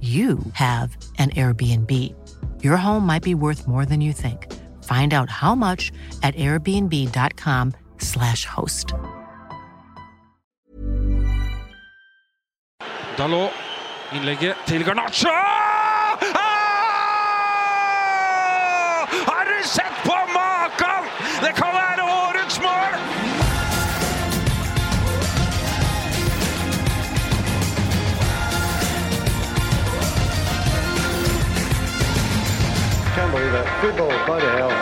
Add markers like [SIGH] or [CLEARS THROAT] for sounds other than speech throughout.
you have an Airbnb. Your home might be worth more than you think. Find out how much at airbnb.com/slash host. Dalot. Innlegget til Garnaccio! Ah! Har du sett på maken?! Det kan være Can't believe it. Football, bloody hell.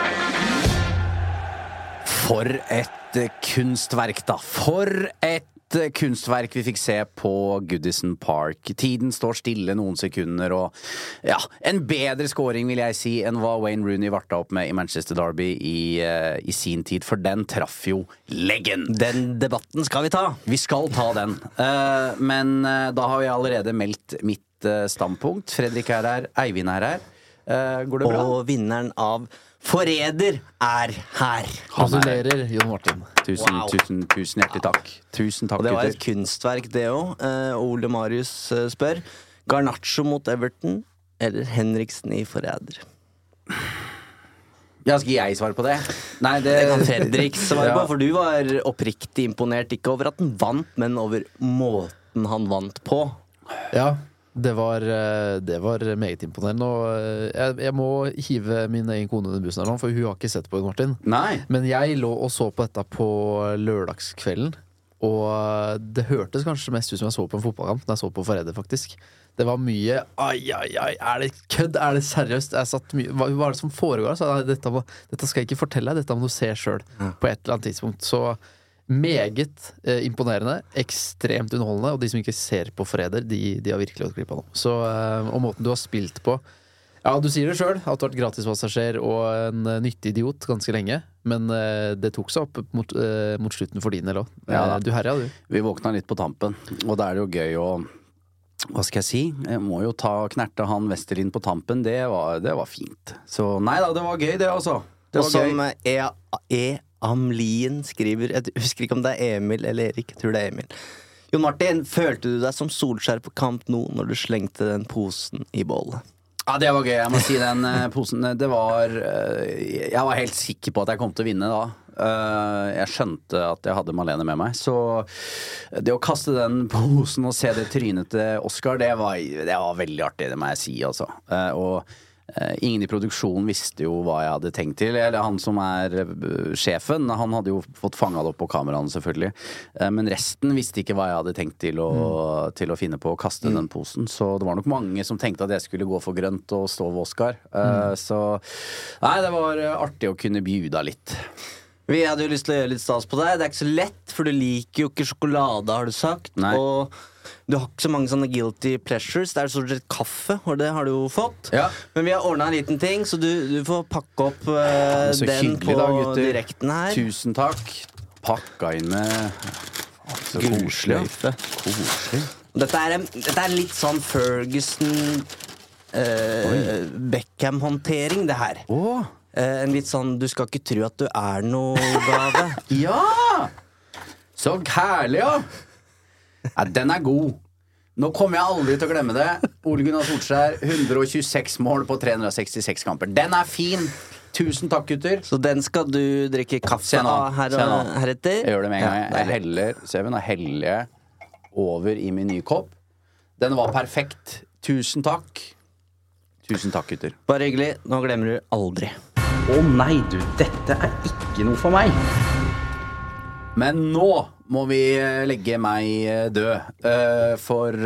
For et eh, kunstverk, da. For et eh, kunstverk vi fikk se på Goodison Park. Tiden står stille noen sekunder, og ja, en bedre scoring, vil jeg si, enn hva Wayne Rooney varta opp med i Manchester Derby i, eh, i sin tid, for den traff jo leggen. Den debatten skal vi ta. Vi skal ta den. Men da har vi allerede meldt mitt standpunkt. Fredrik er her, Eivind er her. Eh, går det bra? Og vinneren av Forræder er her. Gratulerer, Jon Martin. Tusen, Wow. tusen, tusen hjertelig takk. Tusen takk, Og det var et kunstverk, det òg. Ole Marius eh, spør Garnaccio mot Everton eller Henriksen i Forræder? Ja, skal jeg svare på det? Nei, det, Det kan Fredrik svare på, for du var oppriktig imponert. Ikke over at han vant, men over måten han vant på. Ja, det var, eh, det var meget imponerende. Og eh, jeg, jeg må hive min egen kone under bussen her for hun har ikke sett på det, Martin. Nei. Men jeg lå og så på dette på lørdagskvelden. Og eh, det hørtes kanskje mest ut som jeg så på en fotballkamp Når jeg så på Forræder, faktisk. Det var mye Ai, ai, ai, er det kødd? Er det seriøst? Mye Hva hva er det som foregår? Så, dette, må, dette skal jeg ikke fortelle deg, dette må du se sjøl på et eller annet tidspunkt. Så meget eh, imponerende. Ekstremt underholdende. Og de som ikke ser på Forræder, de, de har virkelig gått glipp av noe. Så, eh, og måten du har spilt på ja, du sier det sjøl, at du har vært gratispassasjer og en eh, nyttig idiot ganske lenge. Men eh, det tok seg opp mot, eh, mot slutten for din del òg. Ja du herja, du. Vi våkna litt på tampen, og da er det jo gøy å hva skal jeg si? Jeg må jo ta knerte han Westerlin på tampen. Det var, det var fint. Så nei da, det var gøy, det, altså. Det Og som gøy. E. Amlien skriver Jeg husker ikke om det er Emil eller Erik. Jeg tror det er Emil. Jon Martin, følte du deg som Solskjær på kamp nå når du slengte den posen i bålet? Ja, det var gøy. Jeg må si den eh, posen eh, Det var eh, Jeg var helt sikker på at jeg kom til å vinne da. Jeg skjønte at jeg hadde Malene med meg. Så det å kaste den posen og se det trynet til Oscar, det var, det var veldig artig, det må jeg si, altså. Og ingen i produksjonen visste jo hva jeg hadde tenkt til. Eller han som er eh, sjefen, han hadde jo fått fanga det opp på kameraene, selvfølgelig. Eh, men resten visste ikke hva jeg hadde tenkt til å, til å finne på å kaste den posen. Så det var nok mange som tenkte at jeg skulle gå for grønt og stå ved Oscar. Mm. Så nei, det var eh, artig å kunne bjuda litt. Vi hadde jo lyst til å gjøre litt stas på deg. Det er ikke så lett, for du liker jo ikke sjokolade, har du sagt. Nei. Og du har ikke så mange sånne guilty pleasures. Det er stort sett kaffe, og det har du jo fått. Ja. Men vi har ordna en liten ting, så du, du får pakke opp uh, den på da, direkten her. Tusen takk. Pakka inn med Så koselig. Koselig. Dette er, dette er litt sånn Ferguson uh, Beckham-håndtering, det her. Eh, en litt sånn 'du skal ikke tro at du er noe'-gave. [LAUGHS] ja! Så herlig, ja! ja! Den er god. Nå kommer jeg aldri til å glemme det. Ole Gunnar Solskjær, 126 mål på 366 kamper. Den er fin! Tusen takk, gutter. Så den skal du drikke kaffe av her, og, heretter. Jeg gjør det med en gang. Ja, Jeg heller, vi, nå heller over i min nye kopp. Den var perfekt Tusen takk. Tusen takk, gutter. Bare hyggelig. Nå glemmer du aldri. Å nei, du, dette er ikke noe for meg. Men nå må vi eh, legge meg eh, død. Eh, For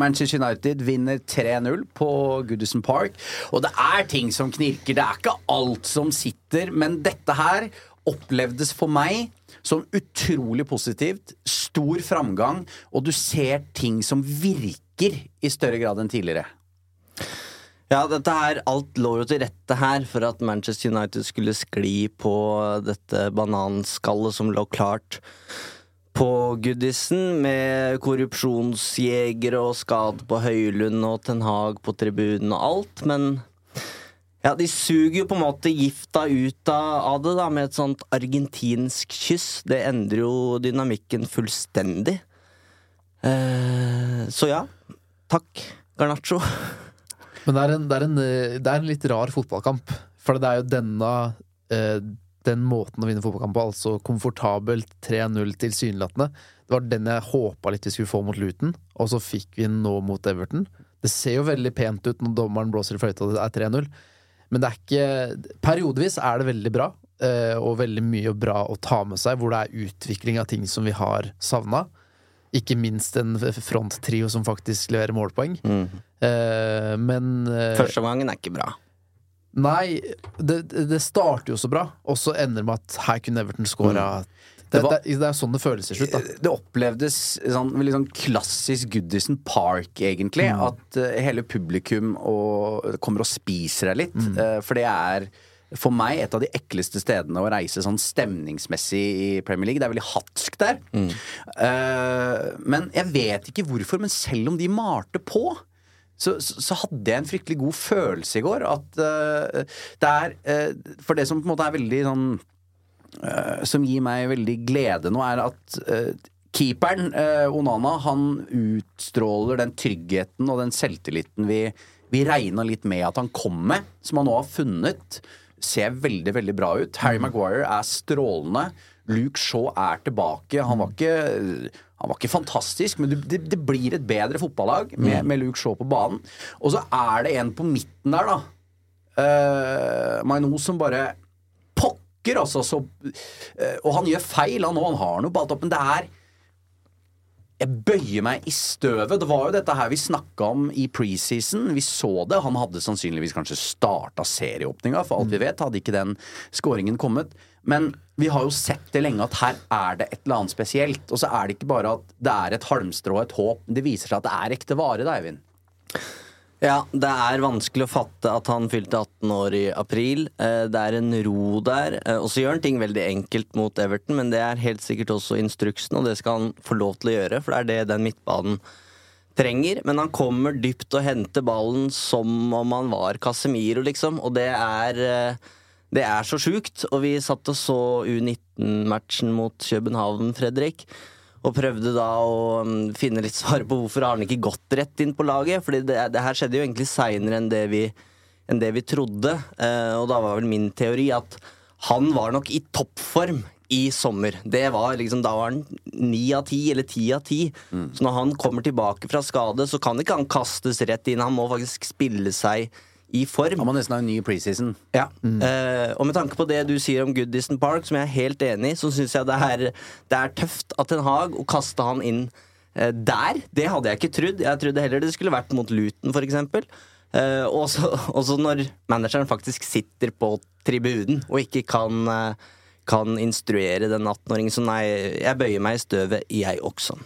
Manchester United vinner 3-0 på Goodison Park. Og det er ting som knirker. Det er ikke alt som sitter, men dette her opplevdes for meg som utrolig positivt. Stor framgang, og du ser ting som virker i større grad enn tidligere. Ja, dette her, alt lå jo til rette her for at Manchester United skulle skli på dette bananskallet som lå klart på Goodison, med korrupsjonsjegere og skade på Høylund og Ten Hag på tribunen og alt, men ja, de suger jo på en måte gifta ut av det, da, med et sånt argentinsk kyss. Det endrer jo dynamikken fullstendig. Eh, så ja, takk, Garnaccio. [LAUGHS] Men det er, en, det, er en, eh, det er en litt rar fotballkamp. For det er jo denne eh, Den måten å vinne fotballkamp på, altså komfortabelt 3-0 tilsynelatende. Det var den jeg håpa litt vi skulle få mot Luton, og så fikk vi den nå mot Everton. Det ser jo veldig pent ut når dommeren blåser i fløyta og det er 3-0, men det er ikke Periodevis er det veldig bra, eh, og veldig mye bra å ta med seg, hvor det er utvikling av ting som vi har savna. Ikke minst en fronttrio som faktisk leverer målpoeng. Eh, men eh, Førsteomgangen er ikke bra. Nei, det, det starter jo så bra, og så ender det med at her kunne Everton scora. Det, Det det, det er sånn det føles til slutt, da. Det opplevdes sånn, sånn klassisk Goodison Park, egentlig. At uh, hele publikum og, kommer og spiser deg litt. Uh, for det er for meg et av de ekleste stedene å reise sånn stemningsmessig i Premier League. Det er veldig hatsk der. Eh, men jeg vet ikke hvorfor, men selv om de malte på så, så, hadde jeg en fryktelig god følelse i går. At uh, det er uh, For det som på en måte er veldig sånn som gir meg veldig glede nå, er at keeperen, Onana, han utstråler den tryggheten og den selvtilliten vi, vi regna litt med at han kom med, som han nå har funnet. Ser veldig, veldig bra ut. Harry Maguire er strålende. Luke Shaw er tilbake. Han var ikke, han var ikke fantastisk, men det, det blir et bedre fotballag med, med Luke Shaw på banen. Og så er det en på midten der, da. Uh, Maino som bare pokker, altså. Så, uh, og han gjør feil, han òg. Han har noe på alt opp, men det er jeg bøyer meg i støvet. Det var jo dette her vi snakka om i preseason. Vi så det. Han hadde sannsynligvis kanskje starta serieåpninga, for alt vi vet. Hadde ikke den skåringen kommet. Men vi har jo sett det lenge at her er det et eller annet spesielt. Og så er det ikke bare at det er et halmstrå og et håp. Det viser seg at det er ekte vare, da, Eivind. Ja, det er vanskelig å fatte at han fylte 18 år i april. Eh, Det er en ro der. Eh, Og så gjør han ting veldig enkelt mot Everton, men det er helt sikkert også instruksen, og det skal han få lov til å gjøre, for det er det den midtbanen trenger. Men han kommer dypt og henter ballen som om han var Casemiro, liksom, og det er eh, det er så sjukt. Og vi satt og så U19-matchen mot København, Fredrik. Og prøvde da å mm, finne litt svar på hvorfor har han ikke gått rett inn på laget. Fordi det, det her skjedde jo egentlig seinere enn, det vi- enn det vi trodde. Eh, og da var vel min teori at han var nok i toppform i sommer. Det var liksom, Da var han ni av ti, eller ti av ti. Så når han kommer tilbake fra skade, så kan ikke han kastes rett inn. Han må faktisk spille seg i form. Han må nesten ha en ny preseason. Ja. Eh, og med tanke på det du sier om Goodison Park, som jeg er helt enig i, så syns jeg det er, det er tøft at Ten Hag å kaste han inn uh, der. Det hadde jeg ikke trodd. Jeg trodde heller det skulle vært mot Luton, for eksempel. Eh, og så når manageren faktisk sitter på tribunen og ikke kan, uh, kan instruere den 18-åringen. Så nei, jeg bøyer meg i støvet, jeg også.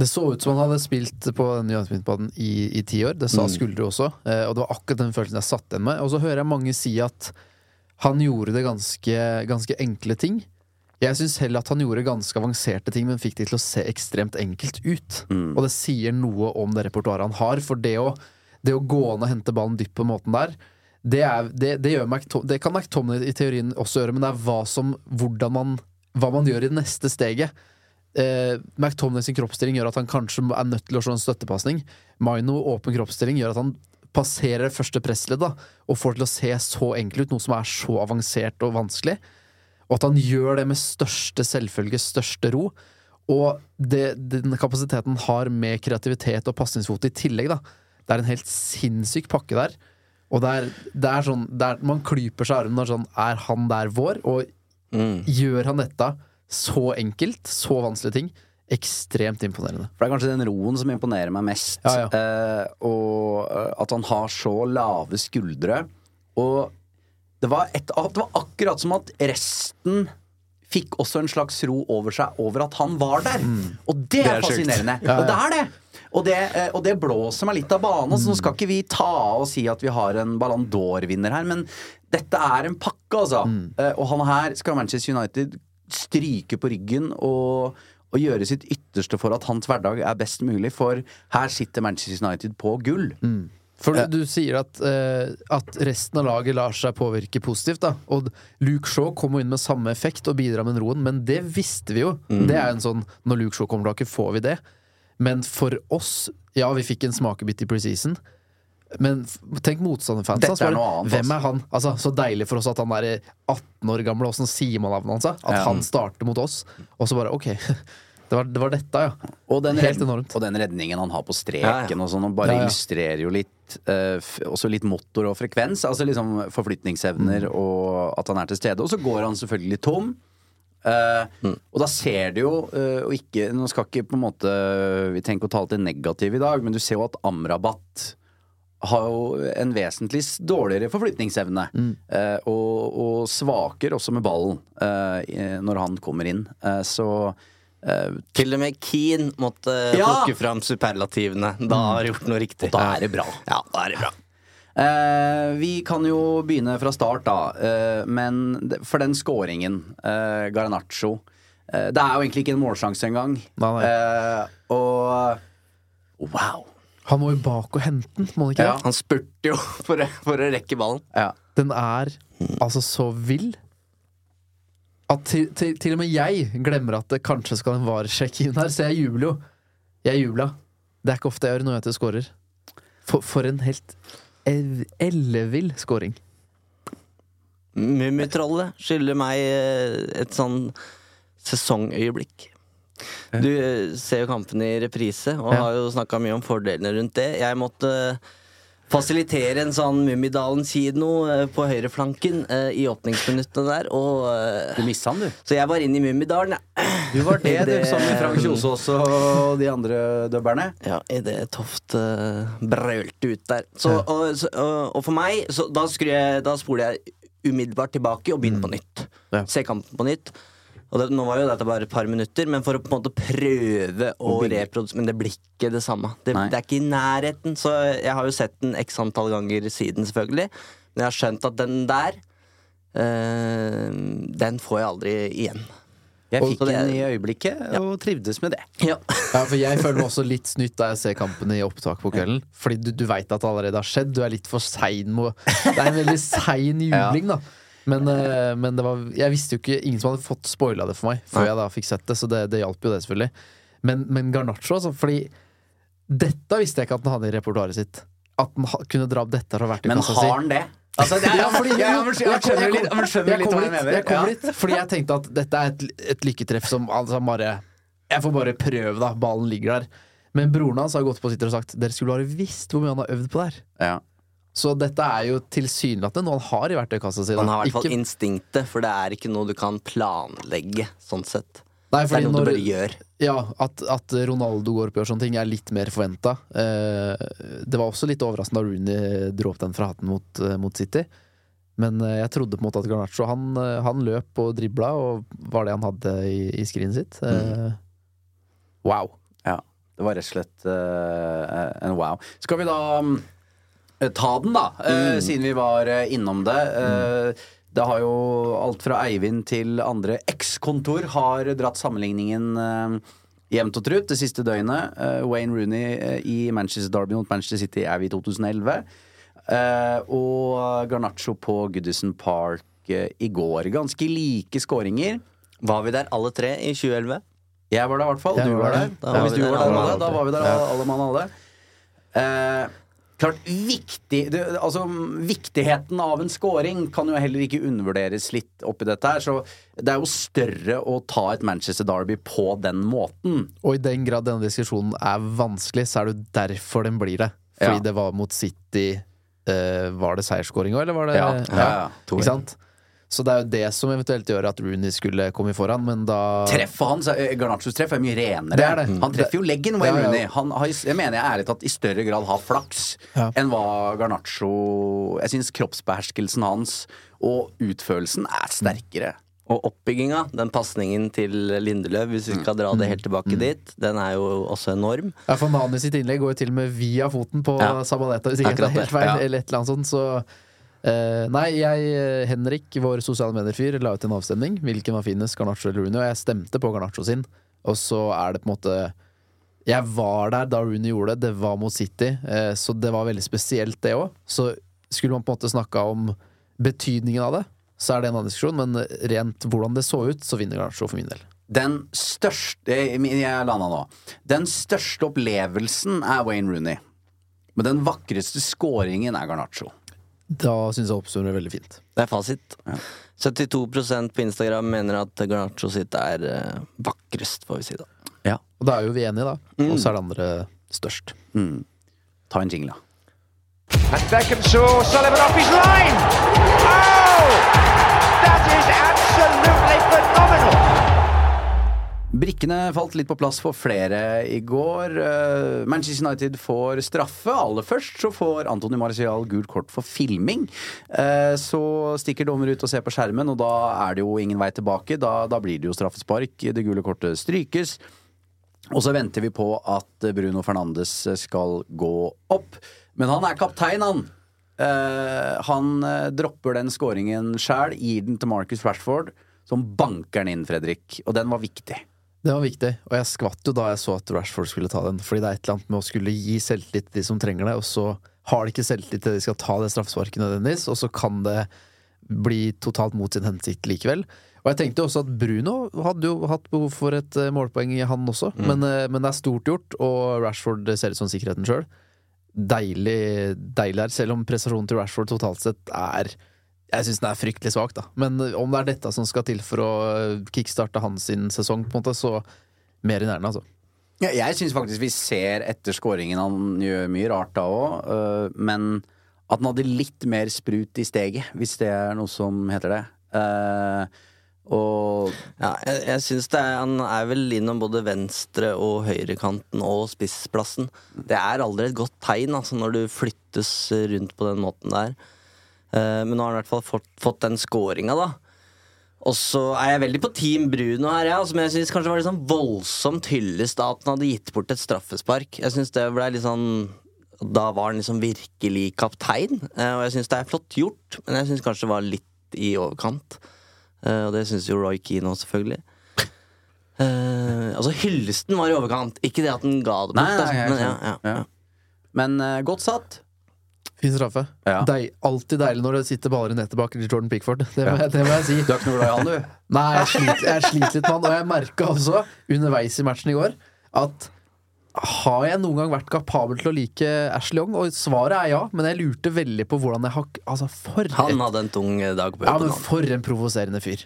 Det så ut som han hadde spilt på den United-midtbanen i, i ti år. Det sa Skuldre også. Eh, og det var akkurat den følelsen jeg satt igjen med. Og så hører jeg mange si at han gjorde det ganske, ganske enkle ting. Jeg syns heller at han gjorde ganske avanserte ting, men fikk de til å se ekstremt enkelt ut. Og det sier noe om det repertoaret han har. For det å, det å gå ned og hente ballen dypt på måten der, det, er, det, det, McTom det kan McTomney i teorien også gjøre, men det er hva, som, hvordan man, hva man gjør i det neste steget. Eh, McTominay sin kroppsstilling gjør at han kanskje er nødt til å slå en støttepasning. Maino åpen kroppsstilling gjør at han passerer det første pressleddet og får til å se så enkelt ut, noe som er så avansert og vanskelig. Og at han gjør det med største selvfølge, største ro. Og det, den kapasiteten han har med kreativitet og pasningsfot i tillegg, da. Det er en helt sinnssyk pakke der. Og det er, det er sånn det er, Man klyper seg i armen og sånn Er han der vår? Og Mm. gjør han dette så enkelt, så vanskelige ting, ekstremt imponerende. For det er kanskje den roen som imponerer meg mest. Ja, ja. Eh, og eh, at han har så lave skuldre. Og det var, et, det var akkurat som at resten fikk også en slags ro over seg over at han var der. Og det, Det er er fascinerende. Mm. Ja, ja. Og det er det. Og det, eh, og det blåser meg litt av banen. Så nå skal ikke vi ta og si at vi har en Ballon d'Or-vinner her, men dette er en pakke, altså. Mm. Eh, og han her skal Manchester United stryke på ryggen og, og gjøre sitt ytterste for at hans hverdag er best mulig, for her sitter Manchester United på gull. For du, du sier at, eh, at resten av laget lar seg påvirke positivt. da Og Luke Shaw kom inn med samme effekt og bidrar med roen, men det visste vi jo. Det er en sånn Når Luke Shaw kommer tilbake, får vi det. Men for oss Ja, vi fikk en smakebit i preseason. Men tenk motstanderfansen. Dette altså, er noe annet, Hvem altså. er han? Altså, så deilig for oss at han er 18 år gammel. Åssen sier man navnet hans? At Ja. han starter mot oss. Og så bare OK. [LAUGHS] Det var, det var dette, ja. Og den, Helt enormt. og den redningen han har på streken Ja, ja. og sånn, og bare Ja, ja. illustrerer jo litt eh, Også litt motor og frekvens. Altså liksom forflytningsevner Mm. og at han er til stede. Og så går han selvfølgelig tom. Uh, Mm. Og da ser du jo, uh, og ikke Nå skal ikke på en måte Vi tenker å tale til negativ i dag, men du ser jo at Amrabat har jo en vesentlig dårligere forflytningsevne. Mm. eh, og, og svaker også med ballen eh, når han kommer inn. Eh, så Til og med Keane måtte Ja! plukke fram superlativene. Da har han gjort noe riktig. Og da er det bra. Ja, da er det bra. Eh, vi kan jo begynne fra start, da. Eh, men for den scoringen, eh, Garanaccio Det er jo egentlig ikke en målsjanse engang. Nei, nei. Eh, og wow! Han må jo bak og hente den, må han ikke? Ja. Han spurte jo [LAUGHS] for å, for å rekke ballen. Ja. Den er altså så vill at til, til, til og med jeg glemmer at det kanskje skal en varesjekk inn her, så jeg jubler jo. Jeg jubla. Det er ikke ofte jeg gjør når jeg scorer. For, for en helt ellevill scoring. Mummitrollet skylder meg eh, et sånn sesongøyeblikk. Du eh, ser jo kampen i reprise, og har jo snakka mye om fordelene rundt det. Jeg måtte fasilitere en sånn Mummidalen-kino eh, på høyreflanken eh, i åpningsminuttene der, og eh, Du missa han, du. Så jeg var inne i Mummidalen, ja. Du var det, du, Det- sammen med Frank Kjosås og de andre dubberne. Ja, idet Toft uh, brølte ut der. Så, og, så, og, og for meg, så da, jeg, da spoler jeg umiddelbart tilbake og begynner på nytt. Ja. Se kampen på nytt. Og det, nå var jo dette bare et par minutter, men for å på en måte prøve å reprodusere Men det blir ikke det samme. Det, det er ikke i nærheten. Så jeg har jo sett den x antall ganger siden, selvfølgelig. Men jeg har skjønt at den der øh, Den får jeg aldri igjen. Jeg fikk den i øyeblikket og trivdes med det. Ja. [LAUGHS] Ja, for Jeg føler meg også litt snytt da jeg ser kampene i opptak på kvelden. Fordi du, du veit at det allerede har skjedd. Du er litt for sein med Det er en veldig sein [LAUGHS] jubling, da. Men, eh, men det var, jeg visste jo ikke ingen som hadde fått spoila det for meg før Nei. jeg da fikk sett det, så det, det hjalp jo det, selvfølgelig. Men, men Garnaccio, altså. Fordi dette visste jeg ikke at han hadde i repertoaret sitt. At han kunne dra opp dette fra Men har han det? Altså, det er, Ja, fordi, [LAUGHS] ja, jeg, jeg, jeg skjønner litt, jeg skjønner litt hva jeg mener. Jeg kommer dit, fordi jeg tenkte at dette er et, et lykketreff som altså bare Jeg får bare prøve, da. Ballen ligger der. Men broren hans har gått på sitter og sagt Dere skulle bare visst hvor mye han har øvd på det her. Ja. Så dette er jo tilsynelatende noe han har i verktøykassa si. Han har i hvert fall Ikke- instinktet, for det er ikke noe du kan planlegge, sånn sett. Nei, Det er noe noe du bare gjør. Ja, at, at Ronaldo går opp og gjør sånne ting, er litt mer forventa. Eh, det var også litt overraskende da Rooney dro opp den fra hatten mot, eh, mot City. Men eh, jeg trodde på en måte at Garnaccio han, eh, han løp og dribla, og var det han hadde i, i skrinet sitt. Eh, wow. Ja, det var rett og slett uh, en wow. Skal vi da mm, ta den, da, eh, siden vi var eh, innom det. Mm. Det har jo alt fra Eivind til andre X-kontor har dratt sammenligningen eh, jevnt og trutt det siste døgnet. Eh, Wayne Rooney eh, i Manchester Derby mot Manchester City er vi i 2011. Eh, og Garnaccio på Goodison Park eh, i går. Ganske like skåringer. Var vi der alle tre i 2011? Jeg var der i hvert fall. Du var der. Da var vi der alle da var vi der alle, alle mann alle. Eh, klart, viktig det, Altså, viktigheten av en scoring kan jo heller ikke undervurderes litt oppi dette her. Så det er jo større å ta et Manchester Derby på den måten. Og i den grad denne diskusjonen er vanskelig, så er det jo derfor den blir det. Fordi Ja. det var mot City Uh, Var det seiersskåring òg, eller var det Ja, ja. Ikke sant? Så det er jo det som eventuelt gjør at Rooney skulle komme foran, men da Treffet hans, Garnachos treff, er mye renere. Det er det. Han treffer jo leggen, Wayne Ja, ja. Rooney. Han har, jeg mener jeg ærlig talt i større grad har flaks Ja. enn hva Garnaccio Jeg syns kroppsbeherskelsen hans og utførelsen er sterkere. Og oppbygginga, den pasningen til Lindeløv, hvis vi skal dra det helt tilbake dit, den er jo også enorm. Ja, for Nani sitt innlegg går jo til og med via foten på Ja. Sabaleta, hvis ikke det er helt feil, ja. eller et eller annet sånt. Så eh, Nei, jeg, eh, Henrik, vår sosiale medier-fyr, la ut en avstemning. Hvilken var finest, Garnaccio eller Rooney? Og jeg stemte på Garnaccio sin. Og så er det på en måte Jeg var der da Rooney gjorde det, det var mot City, uh, så det var veldig spesielt, det òg. Så skulle man på en måte snakka om betydningen av det, så er det en annen diskusjon, men rent hvordan det så ut, så vinner Garnaccio for min del. Den største Jeg landa nå. Den største opplevelsen er Wayne Rooney. Men den vakreste scoringen er Garnaccio. Da syns jeg oppsummerer veldig fint. Det er fasit. 72% på Instagram mener at Garnaccio sitt er eh, vakrest, får vi si da. Ja. Og da er jo vi enige, da. Og så er det andre størst. Mm. Ta en jingle, da. And Beckham saw Sullivan off his line. Oh! That is absolutely phenomenal. Brikkene falt litt på plass for flere i går. Eh, Manchester United får straffe. Aller først så får Antony Marcial gult kort for filming. Eh, Så stikker dommer ut og ser på skjermen, og da er det jo ingen vei tilbake. Da, da blir det jo straffespark. Det gule kortet strykes. Og så venter vi på at Bruno Fernandes skal gå opp. Men han er kaptein, han. Eh, han dropper den scoringen sjæl, gir den til Marcus Rashford, som banker den inn, Fredrik. Og den var viktig. Det var viktig, og jeg skvatt jo da jeg så at Rashford skulle ta den. Fordi det er et eller annet med å skulle gi selvtillit til de som trenger det, og så har de ikke selvtillit til de skal ta det straffesparket nødvendigvis, og så kan det bli totalt mot sin hensikt likevel. Og jeg tenkte også at Bruno hadde jo hatt behov for et målpoeng målpoeng, han også. Men, eh, men det er stort gjort, og Rashford ser ut som sikkerheten sjøl. Deilig, deilig her, selv om prestasjonen til Rashford totalt sett er jeg syns den er fryktelig svak, da. Men eh, om det er dette som skal til for å eh, kickstarte hans sin sesong, på en måte, så mer enn gjerne, altså. Ja, jeg syns faktisk vi ser etter skåringen han gjør mye rart da òg, men at han hadde litt mer sprut i steget, hvis det er noe som heter det. Eh, og Ja, jeg, jeg synes det er, Han er vel innom både venstre- og høyrekanten og spissplassen. Det er aldri et godt tegn altså, når du flyttes rundt på den måten der. Eh, men nå har han i hvert fall fått, fått den scoringa, da. Og så er jeg veldig på Team Bruno her, ja, som jeg syns kanskje var litt sånn voldsomt hyllest da at han hadde gitt bort et straffespark. Jeg synes det ble litt sånn Da var han liksom virkelig kaptein. Eh, og jeg syns det er flott gjort, men jeg syns kanskje det var litt i overkant. Eh, og det syns jo Roy Keane òg, selvfølgelig. Uh, altså, hyllesten var i overkant. Ikke det at den ga det bort. Nei, nei, nei, men, ja, ja, Ja. Men uh, godt satt. Fin straffe. Ja. Deil, alltid deilig når det sitter baller i nettet bak Jordan Pickford. Det må, jeg, det må jeg si. Du er ikke noe glad i han, du? Nei, jeg sliter, jeg sliter litt med han, og jeg merka også underveis i matchen i går at har jeg noen gang vært kapabel til å like Ashley Young? Og svaret er ja, men jeg lurte veldig på hvordan jeg har Altså, Han hadde en tung dag på ja, men for en provoserende fyr.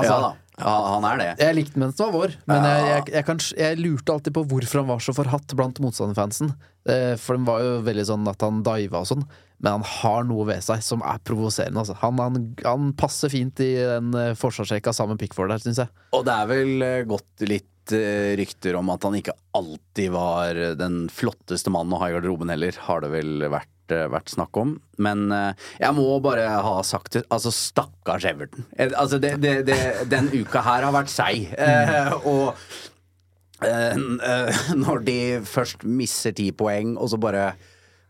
Altså, ja. Ja, han er det. Jeg likte mens den var vår, men jeg, jeg, jeg, kan, jeg lurte alltid på hvorfor han var så forhatt blant motstanderfansen. Eh, for den var jo veldig sånn at han diva og sånn, men han har noe ved seg som er provoserende. Altså. Han, han, han passer fint i den eh, forsvarsrekka sammen med Pickford der, syns jeg. Og det er vel eh, gått litt rykter om at han ikke alltid var den flotteste mannen å ha i garderoben heller, har det vel vært, vært snakk om. Men eh, jeg må bare ha sagt det, altså stakkars Everton. Eh, Altså det, det, det, den uka her har vært seig. Mm. og eh, eh, [LAUGHS] når de først misser ti poeng, og så bare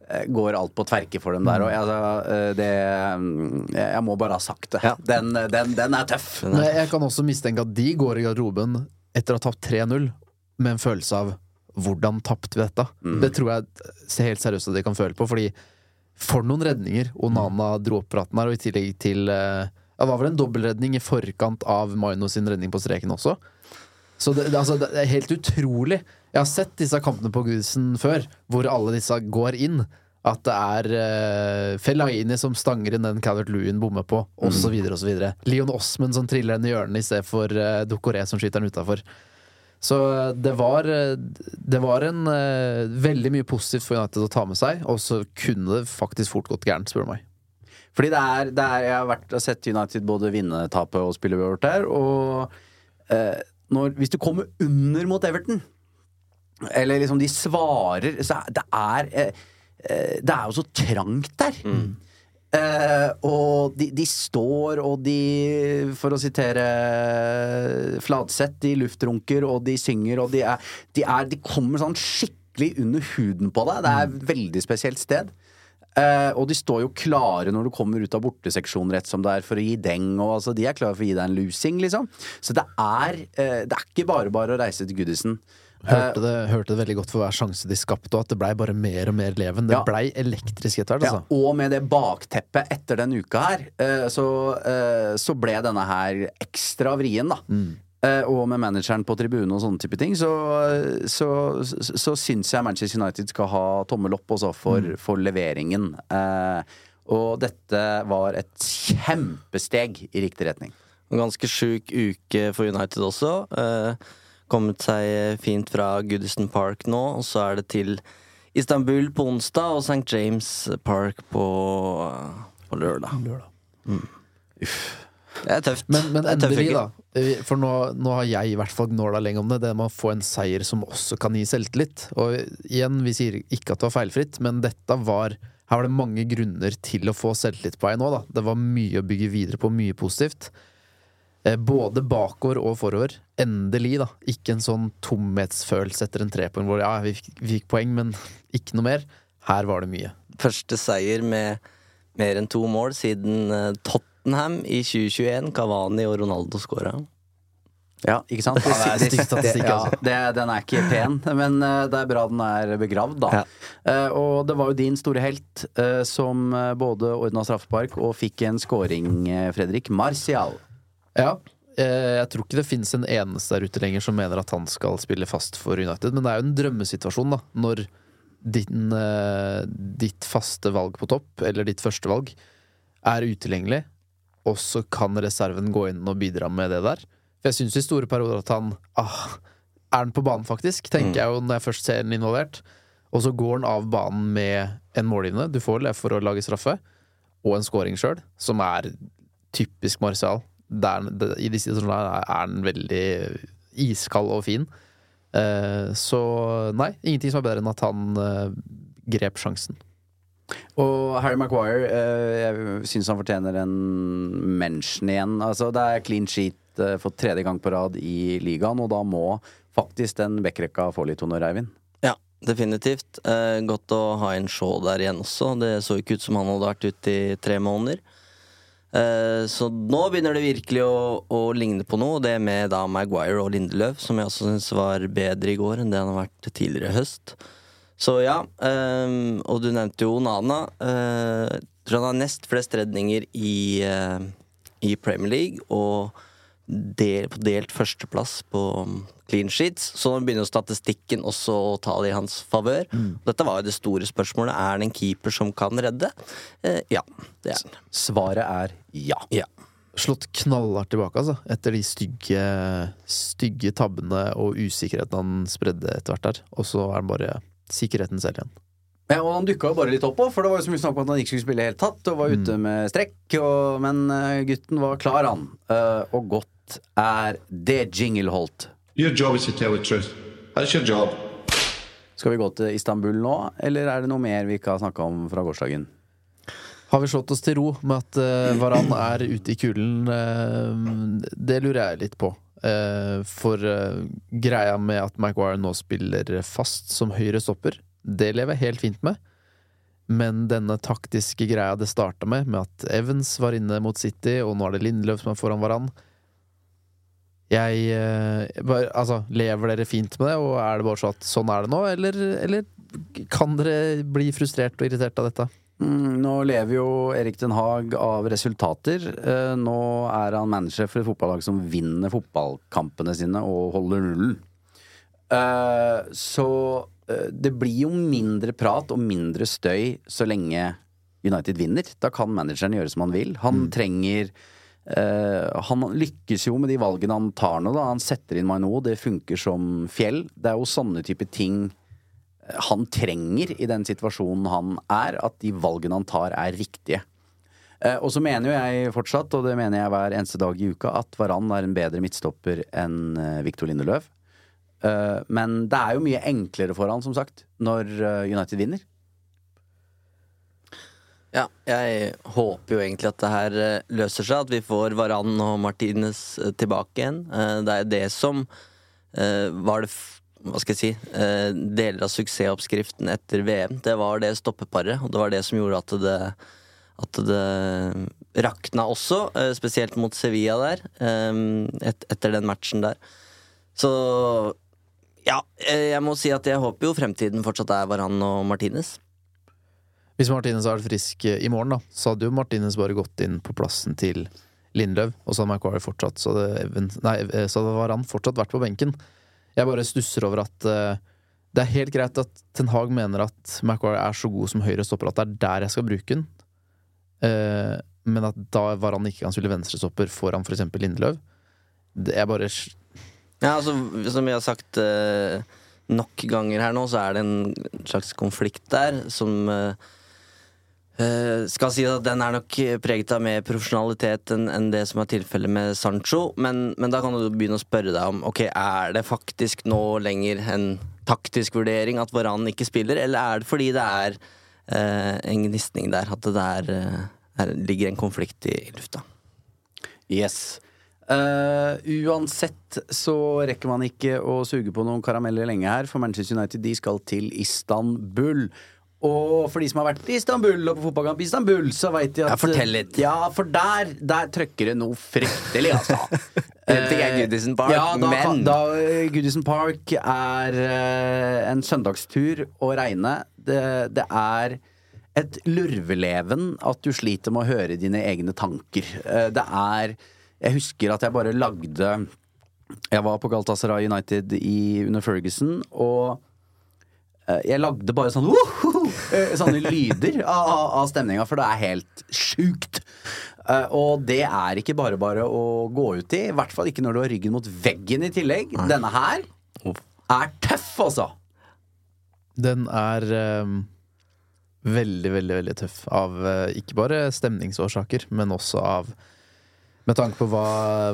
eh, går alt på tverke for dem der. òg. jeg, altså, eh, det mm, Jeg må bare ha sagt det. Den, den, den er tøff. Jeg kan også mistenke at de går i garderoben etter å ha tapt 3-0 med en følelse av hvordan tapte vi dette? Det tror jeg ser helt seriøst at de kan føle på, fordi for noen redninger Onana dro opp praten her, og i tillegg til eh, Det var vel en dobbeltredning i forkant av Maino sin redning på streken også. Så det, det, altså, det er helt utrolig. Jeg har sett disse kampene på Gudsen før, hvor alle disse går inn. At det er uh, Fellaini som stanger inn den Calvert Lewin bommer på, osv. osv. Leon Osman som triller den i hjørnet i stedet for uh, Dokoré som skyter den utafor. Så eh, det var, eh, det var en uh, veldig mye positivt for United å ta med seg, og så kunne det faktisk fort gått gærent, spør du meg. Fordi det er, det er Jeg har vært sett United både vinne, tape og spille uavgjort der, og eh, når, hvis du kommer under mot Everton, eller liksom de svarer Så er- det er eh, Det er jo så trangt der. Eh, og de, de står, og de For å sitere Fladseth, de luftrunker, og de synger, og de er De, er, de kommer sånn skikkelig under huden på deg. Det er et veldig spesielt sted. Eh, og de står jo klare når du kommer ut av borteseksjonen rett som det er, for å gi deng. Og, altså, de er klare for å gi deg en losing, liksom. Så det er, eh, det er ikke bare bare å reise til Goodison. Hørte det, hørte det veldig godt for hver sjanse de skapte, og at det blei bare mer og mer leven. Det Ja. blei elektrisk etter hvert, Ja, altså. og med det bakteppet etter den uka her, eh, så, eh, så ble denne her ekstra vrien, da. Mm. Og med manageren på tribunen og sånne type ting, så, så, så, så syns jeg Manchester United skal ha tommel opp også for, for leveringen. Eh, og dette var et kjempesteg i riktig retning. En ganske sjuk uke for United også. Eh, kommet seg fint fra Goodison Park nå, og så er det til Istanbul på onsdag og St. James Park på, på lørdag. Det er tøft. Men, men endelig, da. Eh, For nå, nå har jeg i hvert fall gnåla lenge om det. Det med å få en seier som også kan gi selvtillit. Og igjen, vi sier ikke at det var feilfritt, men dette var Her var det mange grunner til å få selvtillit på vei nå, da. Det var mye å bygge videre på, mye positivt. Eh, Både bakover og forover. Endelig, da. Ikke en sånn tomhetsfølelse etter en trepoeng hvor ja, vi fikk, vi fikk poeng, men [LAUGHS] ikke noe mer. Her var det mye. Første seier med mer enn to mål siden eh, Tottenham i 2021. Cavani og Ronaldo skåra. Ja, ikke sant? Ja, det er stygg statistikk, altså. Ja, den er ikke pen, men eh, det er bra den er begravd, da. Ja. Eh, og det var jo din store helt som både ordna straffespark og fikk en scoring, Fredrik. Martial. Ja. eh, Jeg tror ikke det finnes en eneste der ute lenger som mener at han skal spille fast for United, men det er jo en drømmesituasjon, da. Når din, eh, ditt faste valg på topp, eller ditt første valg, er utilgjengelig, og så kan reserven gå inn og bidra med det der. For jeg syns i store perioder at han ah, Er han på banen, faktisk? Tenker jeg jo når jeg først ser den involvert. Og så går han av banen med en målgivende. Du får det for å lage straffe. Og en scoring sjøl, som er typisk Martial. Der, I disse situasjonene er den han veldig iskald og fin. Eh, så nei, ingenting som er bedre enn at han eh, grep sjansen. Og Harry Maguire, eh, jeg syns han fortjener en mention igjen. Altså, det er clean sheet eh, for tredje gang på rad i ligaen, og da må faktisk den backrekka få litt honnør, Eivind. Ja, definitivt. Eh, godt å ha en Shaw der igjen også. Det så ikke ut som han hadde vært ute i tre måneder. Eh, så nå begynner det virkelig å, å ligne på noe, det med da Maguire og Lindeløf, som jeg også syns var bedre i går enn det han har vært tidligere i høst. Så ja, um, og du nevnte jo Nana. Uh, tror han har nest flest redninger i, uh, i Premier League, og del, på delt førsteplass på um, clean sheets. Så nå begynner jo statistikken også å ta det i hans favør. Dette var jo det store spørsmålet. Er det en keeper som kan redde? Eh, ja, det er den. Svaret er ja. Ja. Slått knallhardt tilbake, altså. Etter de stygge, stygge tabbene og usikkerheten han spredde etter hvert der. Og så er han bare sikkerheten selv igjen. Ja, og han dukka jo bare litt opp òg, for det var jo så mye snakk om at han ikke skulle spille i hele tatt, og var ute med strekk, og, men eh, gutten var klar, han. Eh, og godt er det Jingleholt. Your job is to tell the truth. That's your job. Skal vi gå til Istanbul nå, eller er det noe mer vi ikke har snakka om fra gårsdagen? Har vi slått oss til ro med at uh, Varan er ute i kulen? Uh, det lurer jeg litt på. Uh, for uh, greia med at Maguire nå spiller fast som høyre stopper, det lever jeg helt fint med. Men denne taktiske greia det starta med, med at Evans var inne mot City, og nå er det Lindløv som er foran Varan Jeg eh, bare, Altså, lever dere fint med det, og er det bare sånn at sånn er det nå, eller, eller kan dere bli frustrert og irritert av dette? Mm, nå lever jo Erik Den Haag av resultater. Eh, nå er han manager for et fotballag som vinner fotballkampene sine og holder nullen. Eh, så det blir jo mindre prat og mindre støy så lenge United vinner. Da kan manageren gjøre som han vil. Han trenger eh, Han lykkes jo med de valgene han tar nå. da Han setter inn Maino, det funker som fjell. Det er jo sånne type ting eh, han trenger i den situasjonen han er. At de valgene han tar, er riktige. Eh, og så mener jo jeg fortsatt, og det mener jeg hver eneste dag i uka, at Varan er en bedre midtstopper enn Viktor Lindeløv. Eh, men det er jo mye enklere for han, som sagt, når eh, United vinner. Ja, jeg håper jo egentlig at det her eh, løser seg, at vi får Varan og Martinez eh, tilbake igjen. Eh, Det er det som var det hva skal jeg si deler av suksessoppskriften etter VM. Det var det stoppeparet, og det var det som gjorde at det at det rakna også, spesielt mot Sevilla der, et, etter den matchen der. Så ja, jeg må si at jeg håper jo fremtiden fortsatt er Varan og Martinez. Hvis Martinez hadde vært frisk eh, i morgen, da, så hadde jo Martinez bare gått inn på plassen til Lindløv, og så hadde Maguire fortsatt Så hadde, nei, eh, så hadde Varan fortsatt vært på benken. Jeg bare stusser over at uh, det er helt greit at Ten Hag mener at Maguire er så god som høyre stopper at det er der jeg skal bruke den. Uh, men at da Varan ikke kan spille venstrestopper foran f.eks. Lindløv. det er bare Ja, altså, som vi har sagt uh, nok ganger her nå, så er det en slags konflikt der som eh, eh, skal si at den er nok preget av mer profesjonalitet enn en det som er tilfellet med Sancho. Men, men da kan du begynne å spørre deg om Ok, er det faktisk nå lenger en taktisk vurdering at Varan ikke spiller, eller er det fordi det er uh, en gnisning der? At det der uh, her ligger en konflikt i, i lufta? Yes. Uh, uansett så rekker man ikke å suge på noen karameller lenge her, for Manchester United de skal til Istanbul. Og for de som har vært i Istanbul og på fotballkamp i Istanbul, så veit de at Ja, fortell litt. Ja, for der, der trøkker det noe fryktelig, altså. [LAUGHS] Det er Goodison Park, ja, da, men- da, eh, Goodison Park er uh, en søndagstur å regne. Det, det er et lurveleven at du sliter med å høre dine egne tanker. Uh, det er Jeg husker at jeg bare lagde Jeg var på Galtasaray United i, under Ferguson, og jeg lagde bare sånn «Woho!» Eh, Sånne lyder av, av stemninga, for det er helt sjukt. Eh, og det er ikke bare bare å gå ut i. I hvert fall ikke når du har ryggen mot veggen i tillegg. Denne her er tøff, altså. Den er um, veldig, veldig veldig tøff. Av eh, ikke bare stemningsårsaker, men også av Med tanke på hva,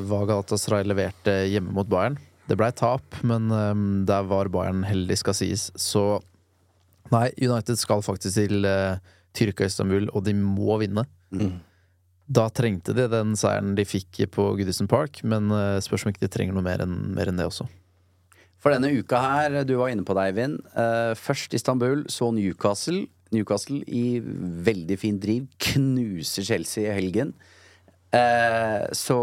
hva Galatasaray leverte hjemme mot Bayern. Det blei tap, men um, der var Bayern heldig, skal sies. Så nei, United skal faktisk til uh, Tyrkia Istanbul, og de må vinne. Da trengte de den seieren de fikk på Goodison Park, men uh, spørs om ikke de trenger noe mer enn mer enn det også. For denne uka her, du var inne på det, Eivind. Uh, først Istanbul, så Newcastle. Newcastle i veldig fin driv. Knuser Chelsea i helgen. Eh, så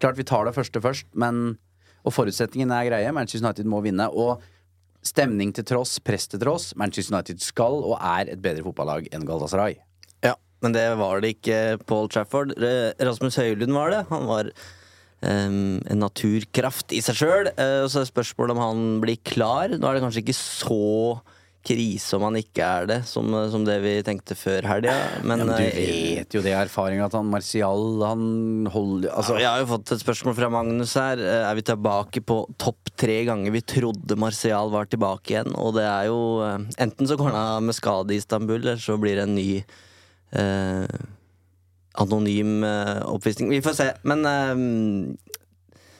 Klart vi tar det første først, men Og forutsetningen er greie. Manchester United må vinne. Og stemning til tross, press til tross, Manchester United skal og er et bedre fotballag enn Galatasaray. Ja, men det var det ikke Paul Trafford. Eh, Rasmus Høylund var det. Han var um, en naturkraft i seg sjøl. og så er spørsmålet om han blir klar. Nå er det kanskje ikke så krise om han ikke er det, som, som det vi tenkte før helga. Men, Ja, men du eh, vet jo det er erfaringa at han Martial Han holder Altså, ja, jeg har jo fått et spørsmål fra Magnus her. Eh, Er vi tilbake på topp tre ganger vi trodde Martial var tilbake igjen? Og det er jo eh, Enten så går han av med skade i Istanbul, eller så blir det en ny eh, anonym eh, oppvisning. Vi får se. Men eh,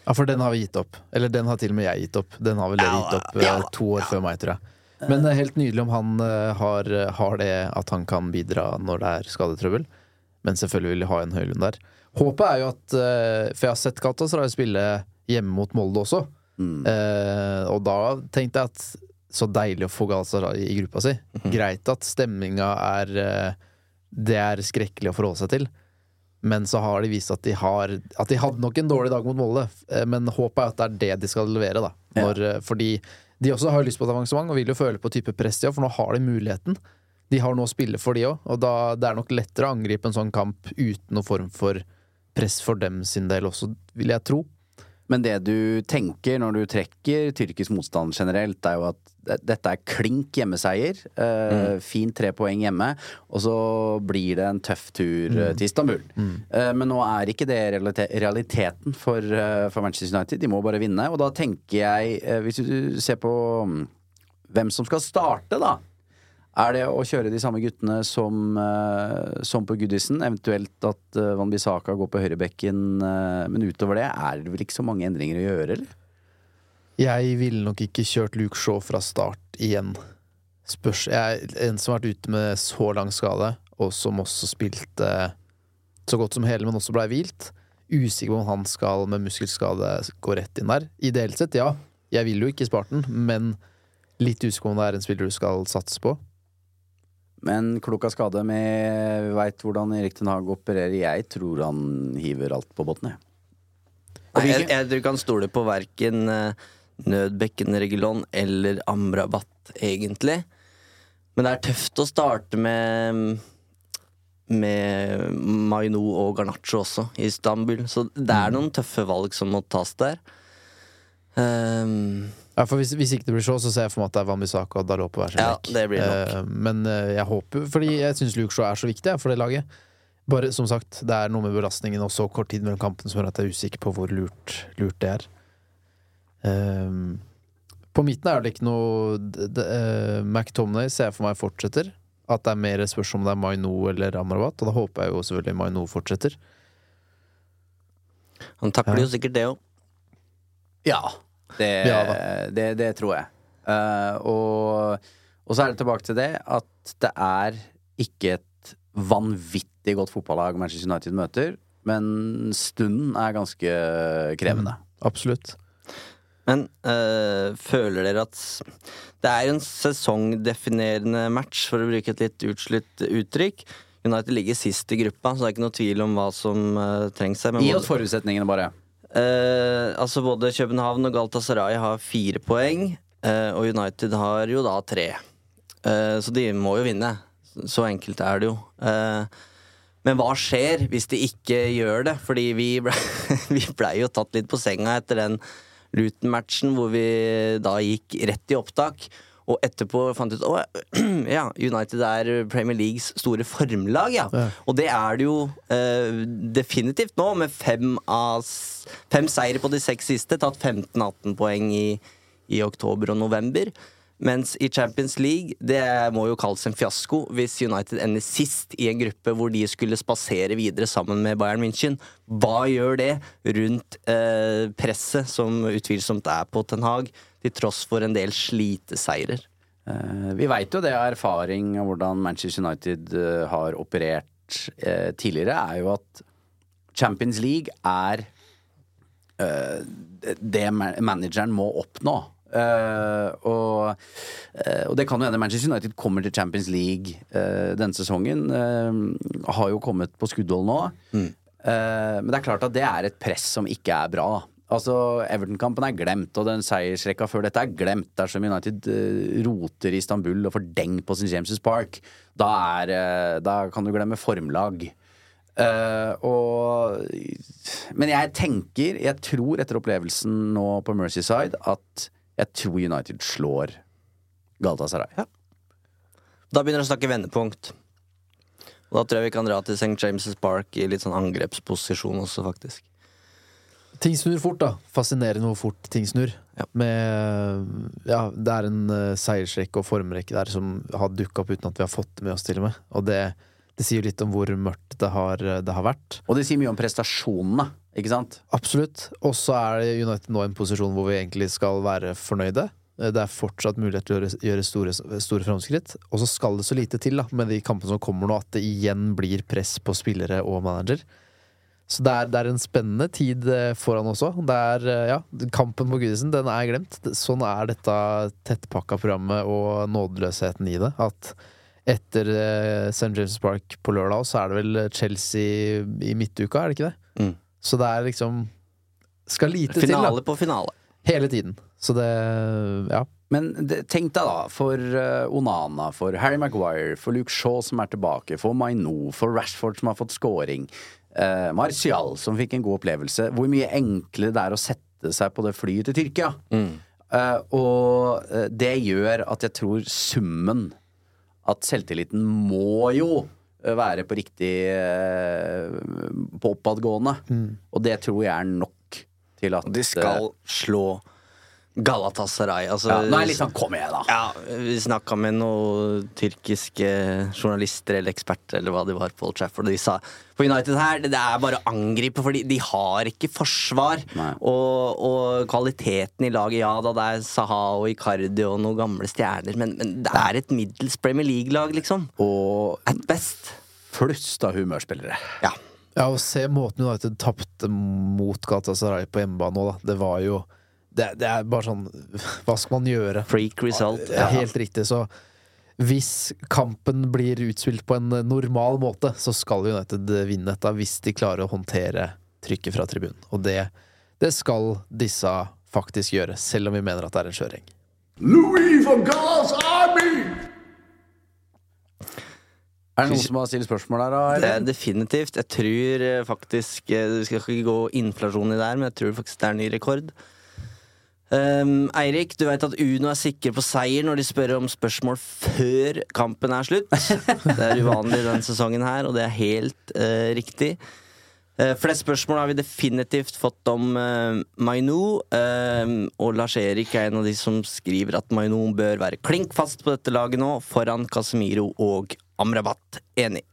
Ja, for den har vi gitt opp. Eller den har til og med jeg gitt opp. Den har vel dere gitt opp ja, ja, to år før meg, tror jeg. Men det er helt nydelig om han eh, har, har det at han kan bidra når det er skadetrøbbel. Men selvfølgelig vil de ha en Høylund der. Håpet er jo at eh, For jeg har sett Galatasaray spille hjemme mot Molde også. Eh, og da tenkte jeg at så deilig å få Galatasaray i gruppa si. Greit at stemninga er eh, Det er skrekkelig å forholde seg til. Men så har de vist at de har At de hadde nok en dårlig dag mot Molde. Men håpet er at det er det de skal levere, da. Når, ja. Fordi de også har lyst på et avansement og vil jo føle på type press, for nå har de muligheten. De har noe å spille for, de òg, og da, det er nok lettere å angripe en sånn kamp uten noen form for press for dem sin del også, vil jeg tro. Men det du tenker når du trekker tyrkisk motstand generelt, er jo at dette er klink hjemmeseier. Eh, Fint tre poeng hjemme, og så blir det en tøff tur mm. til Istanbul. Eh, men nå er ikke det realite realiteten for, uh, for Manchester United. De må bare vinne. Og da tenker jeg, eh, hvis du ser på mm, hvem som skal starte, da. Er det å kjøre de samme guttene som, eh, som på Goodison? Eventuelt at uh, Van Bissaka går på høyrebekken, eh, men utover det er det vel ikke så mange endringer å gjøre, eller? Jeg ville nok ikke kjørt Luke Shaw fra start igjen. Spørs Jeg en som har vært ute med så lang skade, og som også spilte så godt som hele, men også blei hvilt. Usikker på om han skal med muskelskade gå rett inn der. Ideelt sett, ja. Jeg vil jo ikke spart den, men litt usikker på om det er en spiller du skal satse på. Men klok av skade med Vi veit hvordan Erik Ten Hag opererer. Jeg tror han hiver alt på båten, jeg. Nei, jeg, jeg tror ikke han stoler på verken uh, Nødbekken Regulon eller Amrabat, egentlig. Men det er tøft å starte med med Maino og Garnaccio også, i Istanbul. Så det er noen tøffe valg som må tas der. Um, Ja, for hvis, hvis ikke det blir så, så ser jeg for meg at det er Wambisaka og Dalot på hver sin Ja. Eh, men uh, jeg håper Fordi jeg syns Luke Shaw er så viktig for det laget. Bare som sagt, det er noe med belastningen og så kort tid mellom kampene som gjør at jeg er usikker på hvor lurt, lurt det er. Ehm, på midten er det ikke noe uh, eh, ser jeg for meg fortsetter. At det er mer spørsmål om det er Maino eller Amrabat, og da håper jeg jo selvfølgelig Maino fortsetter. han takler Ja. jo sikkert det òg. Ja, det, Ja det, det tror jeg. Uh, og, og så er det tilbake til det at det er ikke et vanvittig godt fotballag Manchester United møter, men stunden er ganske krevende. Absolutt. Men øh, føler dere at det er en sesongdefinerende match, for å bruke et litt utslitt uttrykk? United ligger sist i gruppa, så det er ikke noe tvil om hva som øh, trengs her. men Gi oss forutsetningene, bare. Eh, altså Både København og Galtasaray har fire poeng, uh, og United har jo da tre. Uh, så de må jo vinne. Så enkelt er det jo. Men hva skjer hvis de ikke gjør det? Fordi vi ble, [LAUGHS] ble jo tatt litt på senga etter den Luton-matchen hvor vi da gikk rett i opptak. Og etterpå fant jeg ut at ja, [CLEARS THROAT] United er Premier Leagues store formlag, ja. Ja. Og det er det jo eh, definitivt nå, med fem, av, fem seire på de seks siste. Tatt 15-18 poeng i, i oktober og november. Mens i Champions League, det må jo kalles en fiasko hvis United ender sist i en gruppe hvor de skulle spasere videre sammen med Bayern München. Hva gjør det rundt eh, presset som utvilsomt er på Ten Hag, til tross for en del sliteseirer? Eh, vi veit jo det av erfaring av hvordan Manchester United eh, har operert eh, tidligere, er jo at Champions League er eh, det manageren må oppnå. Eh, og, uh, og det kan jo hende Manchester United kommer til Champions League uh, denne sesongen. har jo kommet på skuddhold nå. Eh, men det er klart at det er et press som ikke er bra. Altså, Everton-kampen er glemt, og den seiersrekka før dette er glemt. Dersom United roter i Istanbul og får deng på St. James' Park, da, er, da kan du glemme formlag. Uh, og Men jeg tenker, jeg tror etter opplevelsen nå på Mercyside, at jeg tror United slår Galatasaray. Da begynner det å snakke vendepunkt. Og da tror jeg vi kan dra til St. James' Park i litt sånn angrepsposisjon også, faktisk. Ting snur fort, da. Fascinerende hvor fort ting snur. Ja. Med Ja, det er en uh, seiersrekke og formrekke der som har dukka opp uten at vi har fått det med oss, til og med. Og det, det sier jo litt om hvor mørkt det har, det har vært. Og det sier mye om prestasjonene, ikke sant? Absolutt. Og så er United nå i en posisjon hvor vi egentlig skal være fornøyde. Eh, Det er fortsatt mulighet til å gjøre, store, store framskritt. Og så skal det så lite til da, med de kampene som kommer nå, at det igjen blir press på spillere og manager. Så det er, det er en spennende tid eh, foran også. Det er, eh, ja, Kampen på Gudisen, den er glemt. Sånn er dette tettpakka programmet og nådeløsheten i det. At etter St. James Park på lørdag, så er det vel Chelsea i midtuka, er det ikke det? Mm. Så det er liksom Skal lite Finale til, på finale. Hele tiden. Så det Ja. Men det, tenk deg da, for eh, Onana, for Harry Maguire, for Luke Shaw som er tilbake, for Maino, for Rashford som har fått scoring, eh, Martial som fikk en god opplevelse, hvor mye enklere det er å sette seg på det flyet til Tyrkia. Eh, og eh, det gjør at jeg tror summen At selvtilliten må jo være på riktig eh, På oppadgående. Og det tror jeg er nok til at De skal slå Galatasaray. Altså, ja, Nå er jeg litt sånn Kom igjen, da! Ja, vi snakka med noen tyrkiske journalister eller eksperter eller hva de var på Old Trafford, og de sa på United her det er bare å angripe, fordi de har ikke forsvar. Og, og kvaliteten i laget, ja da, det er Saha og Icardi og noen gamle stjerner, men, men det er et middels Premier League-lag, liksom. Og At best. flust av humørspillere. Ja. Ja, å se måten United tapte mot Galatasaray på hjemmebane nå, da. Det var jo det, det er bare sånn Hva skal man gjøre? Freak result. Ja, helt riktig. Så hvis kampen blir utspilt på en normal måte, så skal United vinne dette hvis de klarer å håndtere trykket fra tribunen. Og det, det skal disse faktisk gjøre, selv om vi mener at det er en skjøring. Louis from God's army! Er det noen som har stilt spørsmål der? da? Det er definitivt. Jeg tror eh, faktisk eh, Vi skal ikke gå inflasjon i det her, men jeg tror faktisk det er en ny rekord. Um, Eirik, du vet at Uno er sikre på seier når de spør om spørsmål før kampen er slutt. [LAUGHS] Det er uvanlig denne sesongen her, og det er helt uh, riktig. Uh, flest spørsmål har vi definitivt fått om uh, Mainou, Uh, og Lars-Erik er en av de som skriver at Mainou bør være klink fast på dette laget nå, foran Casemiro og Amrabat. Enig.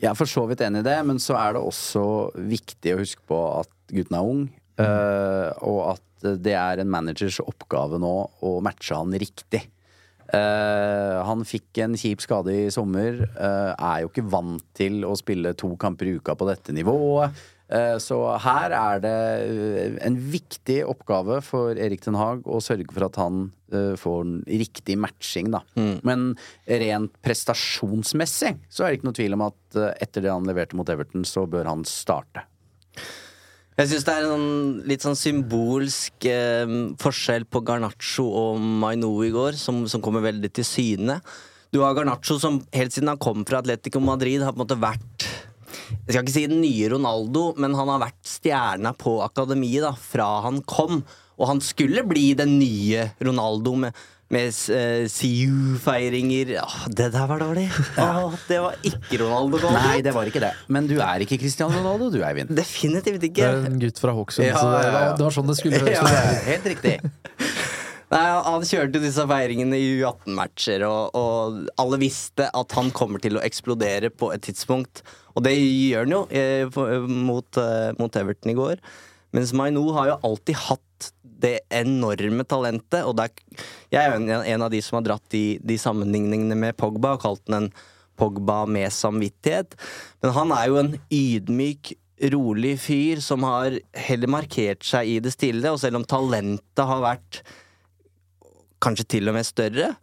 Jeg er for så vidt enig i det, men så er det også viktig å huske på at gutten er ung, eh, og at det er en managers oppgave nå å matche han riktig. Uh, han fikk en kjip skade i sommer, Uh, er jo ikke vant til å spille to kamper i uka på dette nivået. Så her er det en viktig oppgave for Erik Den Haag å sørge for at han får en riktig matching, da. Men rent prestasjonsmessig så er det ikke noe tvil om at etter det han leverte mot Everton, så bør han starte. Jeg syns det er en sånn, litt sånn symbolsk eh, forskjell på Garnaccio og Maino i går, som, som kommer veldig til syne. Du har Garnaccio som helt siden han kom fra Atletico Madrid har på en måte vært Jeg skal ikke si den nye Ronaldo, men han har vært stjerna på akademiet da, fra han kom. Og han skulle bli den nye Ronaldo med, med uh, CU-feiringer. Åh, det der var dårlig! Åh, det var ikke Ronaldo. Godt. Nei, det var ikke det. Men du er ikke Cristiano Ronaldo, du, Eivind. Definitivt Det ikke. er en gutt fra Hokksund, Ja, det ja, ja. var, det var sånn det skulle høres ut. ja, helt riktig. [LAUGHS] Nei, Han kjørte disse feiringene i U18-matcher, og, og alle visste at han kommer til å eksplodere på et tidspunkt. Og det gjør han jo eh, eh, mot, eh, mot Everton i går. Mens Maino har jo alltid hatt det enorme talentet, og er, jeg er jo en av de som har dratt de, de sammenligningene med Pogba og kalt den en Pogba med samvittighet. Men han er jo en ydmyk, rolig fyr som har heller markert seg i det stille, og selv om talentet har vært kanskje til og med større,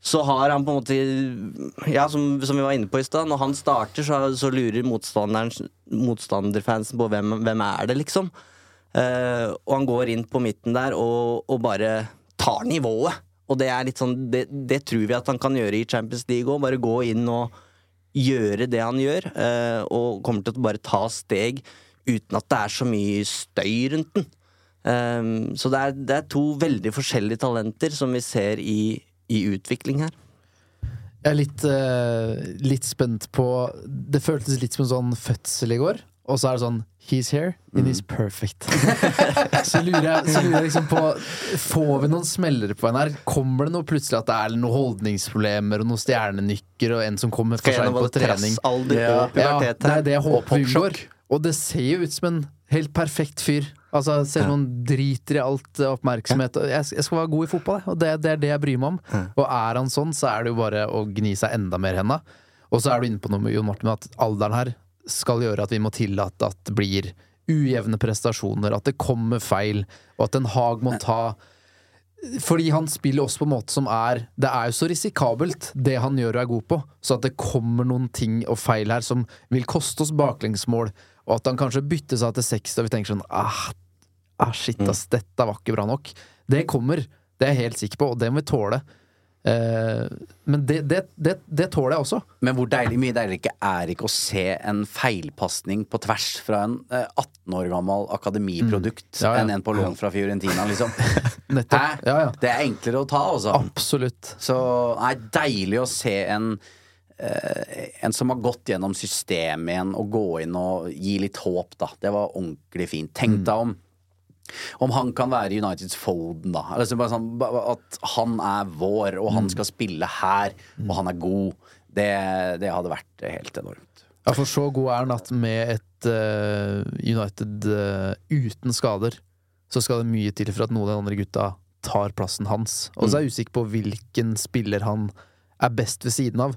så har han på en måte Ja, som, som vi var inne på i stad, når han starter, så, så lurer motstanderfansen på hvem, hvem er det, liksom. Eh, og han går inn på midten der og, og bare tar nivået. Og det sånn det, det tror vi at han kan gjøre i Champions League òg. Bare gå inn og gjøre det han gjør, Uh, og kommer til å bare ta steg uten at det er så mye støy rundt den. Um, så det er, det er to veldig forskjellige talenter som vi ser i, i utvikling her. Jeg er litt, uh, litt spent på Det føltes litt som en sånn fødsel i går. Og så er det sånn He's here, and he's perfect. [LAUGHS] så, lurer jeg, så lurer jeg liksom på Får vi noen smellere på henne her? Kommer det noe plutselig at det er noen holdningsproblemer og noen stjernenykker og en som kommer for seint på trening? Ja. Ja, det er det jeg håper vi unngår. Og det ser jo ut som en helt perfekt fyr. Altså, Selv om han driter i alt oppmerksomhet. Jeg, jeg skal være god i fotball, og det, det er det jeg bryr meg om. Og er han sånn, så er det jo bare å gni seg enda mer i henda. Og så er du inne på noe med Jon Martin, at alderen her skal gjøre at vi må tillate at det blir ujevne prestasjoner, at det kommer feil, og at Den Haag må ta fordi han spiller også på en måte som er Det er jo så risikabelt, det han gjør og er god på, så at det kommer noen ting og feil her som vil koste oss baklengsmål, og at han kanskje bytter seg til 60, og vi tenker sånn ah, ah shit, ass, dette var ikke bra nok. Det kommer, det er jeg helt sikker på, og det må vi tåle. Eh, men det, det, det, det tåler jeg også. Men hvor deilig, mye deiligere ikke er ikke å se en feilpasning på tvers fra en eh, 18 år gammel akademiprodukt Mm. Ja, ja. enn en på lån fra Fiorentina, liksom. [LAUGHS] Ja, ja. Det er enklere å ta, altså. Absolutt. Så nei, deilig å se en eh, en som har gått gjennom systemet igjen, og gå inn og gi litt håp, da. Det var ordentlig fint. Tenk deg om om han kan være Uniteds Foden, da. Altså bare sånn, at han er vår, og han skal spille her, og han er god. Det, det hadde vært helt enormt. Ja, for så god er han at med et uh, United uh, uten skader, så skal det mye til for at noen av de andre gutta tar plassen hans. Og så er jeg usikker på hvilken spiller han er best ved siden av.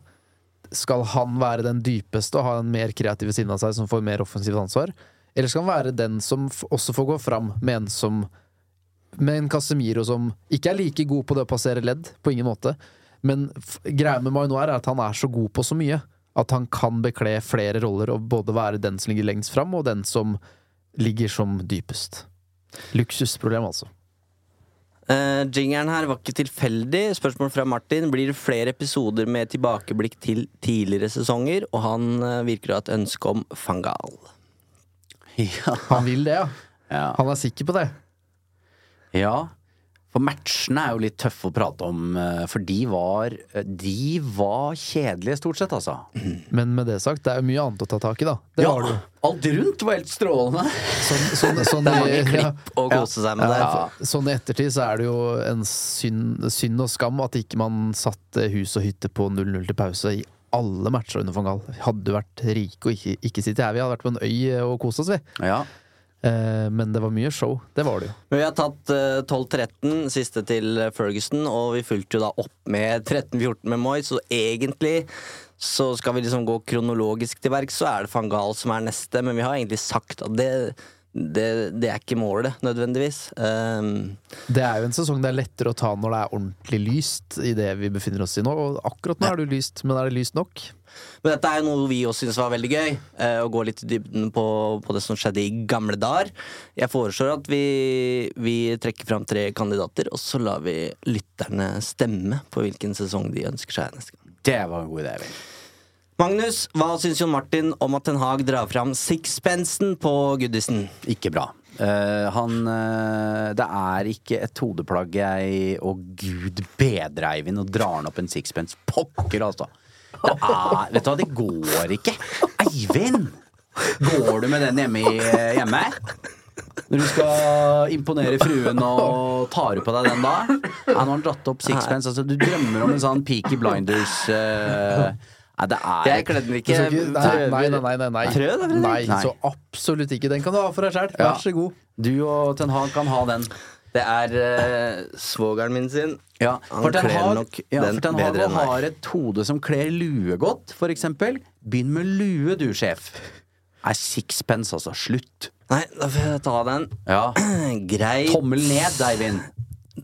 Skal han være den dypeste og ha den mer kreative siden av seg, som får mer offensivt ansvar? Eller skal han være den som også får gå fram med en som Med en Casemiro som ikke er like god på det å passere ledd, på ingen måte. Men greia med Mainoir er at han er så god på så mye at han kan bekle flere roller og både være den som ligger lengst fram, og den som ligger som dypest. Luksusproblem, altså. Uh, jingeren her var ikke tilfeldig. Spørsmål fra Martin. Blir det flere episoder med tilbakeblikk til tidligere sesonger? Og han uh, virker å ha et ønske om Fangal. [LAUGHS] Ja. Han vil det, ja. Ja. Han er sikker på det. ja. For matchene er jo litt tøffe å prate om, eh, for de var De var kjedelige, stort sett, altså. Men med det sagt, det er jo mye annet å ta tak i, da. Det var det. Alt rundt var helt strålende. Sånn, sånn, [LAUGHS] sånn, Det er mange klipp å kose seg med ja, der. for- sånn i ettertid så er det jo en synd, synd og skam at ikke man satte hus og hytte på 0-0 til pause i alle matcher under van Gaal. Hadde du vært rike og ikke, ikke sittet her. Vi hadde vært på en øy og kost oss, vi. Ja. Eh, men det var mye show. Det var det jo. Men vi har tatt eh, 12-13, siste til Ferguson, og vi fulgte jo da opp med 13-14 med Moy, så egentlig så skal vi liksom gå kronologisk til verks, så er det van Gaal som er neste, men vi har egentlig sagt at det, det, det er ikke målet, nødvendigvis. Um, Det er jo en sesong det er lettere å ta når det er ordentlig lyst i det vi befinner oss i nå. Og akkurat nå er det lyst, men er det lyst nok? Men dette er jo noe vi også syns var veldig gøy. Uh, Å gå litt i dybden på, på det som skjedde i gamle dager. Jeg foreslår at vi, vi trekker fram tre kandidater, og så lar vi lytterne stemme på hvilken sesong de ønsker seg neste gang. Det var en god idé. Eivind. Magnus, hva syns Jon Martin om at Ten Hag drar fram sixpensen på Goodison? Ikke bra. Uh, han uh, Det er ikke et hodeplagg jeg Og gud bedre, Eivind, og drar han opp en sixpence. Pokker, altså. Det er Vet du hva, det går ikke. Eivind! Går du med den hjemme? hjemme? Når du skal imponere fruen og tar på deg den da? Ja, nå har han dratt opp sixpence. Altså, du drømmer om en sånn Peaky Blinders eh, Nei, det er Jeg kledde den ikke. ikke nei, nei, nei, nei, nei, nei. Prøv da, Nei, så absolutt ikke. Den kan du ha for deg sjæl. Ja. Vær så god. Du og Ten Hag kan ha den. Det er uh, svogeren min sin. Ja, Han for Ten Hag, nok ja, den for Ten Hag bedre enn meg. har et hode som kler lue godt, for eksempel. Begynn med lue, du, sjef. Nei, sixpence, altså. Slutt. Nei, da får jeg ta den. Ja. [CLEARS THROAT] Greit. Tommel ned, Eivind.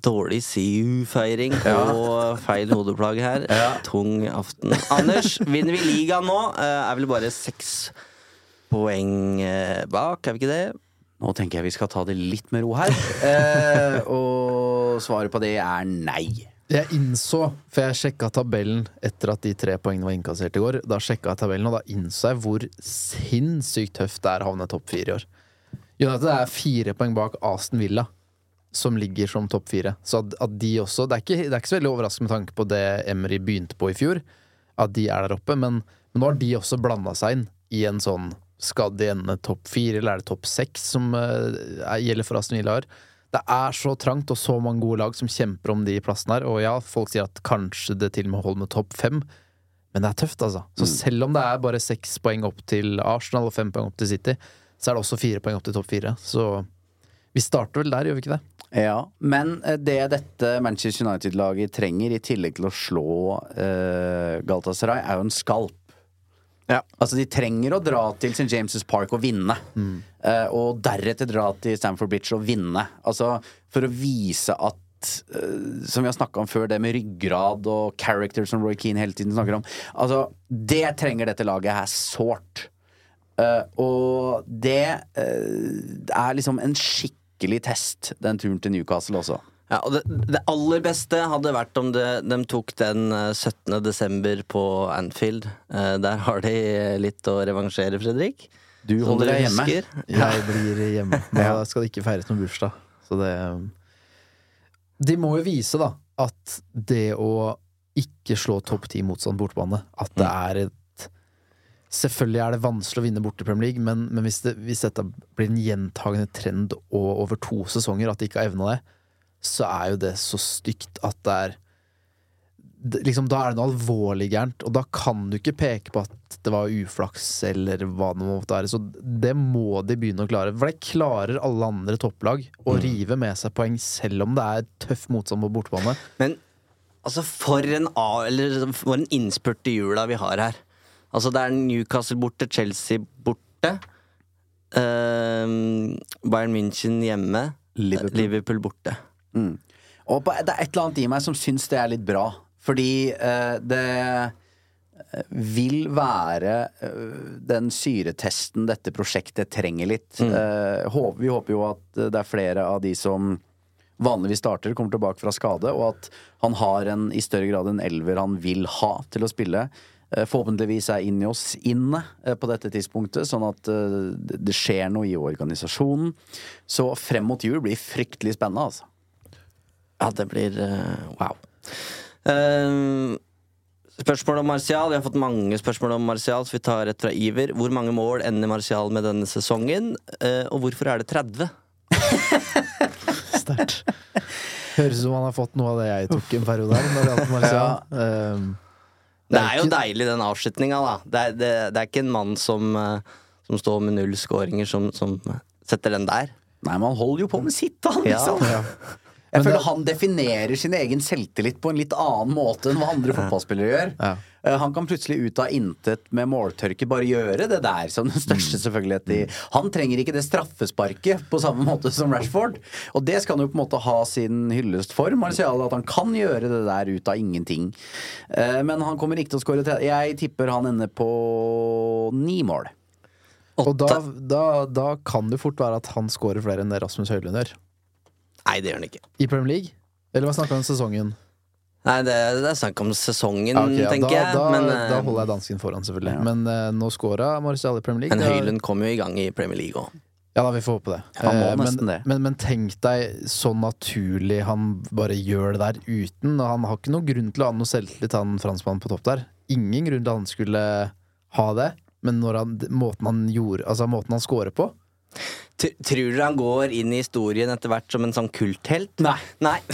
Dårlig CU-feiring og feil hodeplagg her. Ja. Tung aften. Anders, vinner vi ligaen nå? Eh, er vel bare seks poeng eh, bak, er vi ikke det? Nå tenker jeg vi skal ta det litt med ro her. Eh, og svaret på det er nei. Jeg innså, for jeg sjekka tabellen etter at de tre poengene var innkassert i går. Da sjekka jeg tabellen, og da innså jeg hvor sinnssykt tøft det er å havne topp fire i år. United er fire poeng bak Aston Villa, som ligger som topp fire. Så at, at de også det er, ikke, det er ikke så veldig overraskende med tanke på det Emery begynte på i fjor, at de er der oppe. Men, men nå har de også blanda seg inn i en sånn Skal de ende topp fire, eller er det topp seks som uh, er- gjelder for Aston Villa? Det er så trangt og så mange gode lag som kjemper om de plassene her. Og ja, folk sier at kanskje det til og med holder med topp fem, men det er tøft, altså. Så selv om det er bare seks poeng opp til Arsenal og fem poeng opp til City, så er det også fire poeng opp til topp fire. Så vi starter vel der, gjør vi ikke det? Ja, Men eh, det dette Manchester United-laget trenger, i tillegg til å slå uh, Galatasaray, er jo en skalp. Ja. Altså De trenger å dra til St. James' Park og vinne. Eh, og deretter dra til Stamford Bridge og vinne. Altså For å vise at Som vi har snakka om før, det med ryggrad og character som Roy Keane hele tiden snakker om. Altså Det trenger dette laget her sårt. Uh, og det uh, er liksom en skikkelig test, den turen til Newcastle også. Ja, og det, det aller beste hadde vært om det, de tok den eh, 17. desember på Anfield. Eh, Der har de litt å revansjere, Fredrik. Du holder deg hjemme. husker. [LAUGHS] Jeg blir hjemme. Da skal det ikke feires noen bursdag. Så det De må jo vise, da, at det å ikke slå topp ti motstand bortebane, at det er et Selvfølgelig er det vanskelig å vinne borte i Premier League, men, men hvis, det, hvis dette blir en gjentagende trend og over to sesonger, at de ikke har evna det, så er jo det så stygt at det er det, liksom, Da er det noe alvorlig gærent, og da kan du ikke peke på at det var uflaks eller hva det måtte være. Så det må de begynne å klare. For det klarer alle andre topplag å rive med seg poeng, selv om det er tøff motstand på bortebane. Men altså, for en, for en innspurt i jula vi har her. Altså, det er Newcastle borte, Chelsea borte. Uh, Bayern München hjemme. Liverpool. Liverpool borte. Og på, det er et eller annet i meg som syns det er litt bra. Fordi uh, det eh, vil være eh, den syretesten dette prosjektet trenger litt. Mm. vi håper jo at det er flere av de som vanligvis starter, kommer tilbake fra skade, og at han har en, i større grad en elver han vil ha til å spille. Eh, Forhåpentligvis er inni oss inne eh, på dette tidspunktet, sånn at eh, det skjer noe i organisasjonen. Så frem mot jul blir fryktelig spennende, altså. Ja, det blir wow. Ehm, spørsmål om Martial. Vi har fått mange spørsmål om Martial, så vi tar rett fra Iver. Hvor mange mål ender Martial med denne sesongen, og hvorfor er det 30? [LAUGHS] Sterkt. Høres ut som han har fått noe av det jeg tok en periode her. Når det gjaldt Martial. Um, Det er jo deilig, den avslutninga, da. Det er, det, det er ikke en mann som, eh, som står med null skåringer, som, som setter den der. Nei, man holder jo på med sitt, da. Ja. Liksom. Ja. Jeg Men føler det- han definerer sin egen selvtillit på en litt annen måte enn hva andre fotballspillere gjør. Ja. Eh, Han kan plutselig ut av intet med måltørke bare gjøre det der som den største Mm. selvfølgelighet i Han trenger ikke det straffesparket på samme måte som Rashford. Og det skal han jo på en måte ha sin hyllest for, Marcial, at han kan gjøre det der ut av ingenting. Eh, Men han kommer ikke til å skåre. Jeg tipper han ender på ni mål. Og da, da, da kan det fort være at han skårer flere enn Rasmus Høylund gjør. Nei, det gjør han ikke. I Premier League? Eller hva snakker vi om sesongen? Nei, det, det er snakk om sesongen, Ja, okay, ja, tenker da, jeg. Da, men eh, da holder jeg dansken foran, selvfølgelig. Men uh, nå scora Marcial i Premier League. men Høylund kom jo i gang i Premier League òg. Ja da, vi får håpe det. Eh, men, det. Men, men tenk deg så naturlig han bare gjør det der uten. Og han har ikke noen grunn til å ha noe selvtillit, han franskmannen på topp der. Ingen grunn til at han skulle ha det. Men han, måten han gjorde Altså måten han scorer på Tror du han går inn i historien etter hvert som en sånn kulthelt? Nei. Nei. [LAUGHS]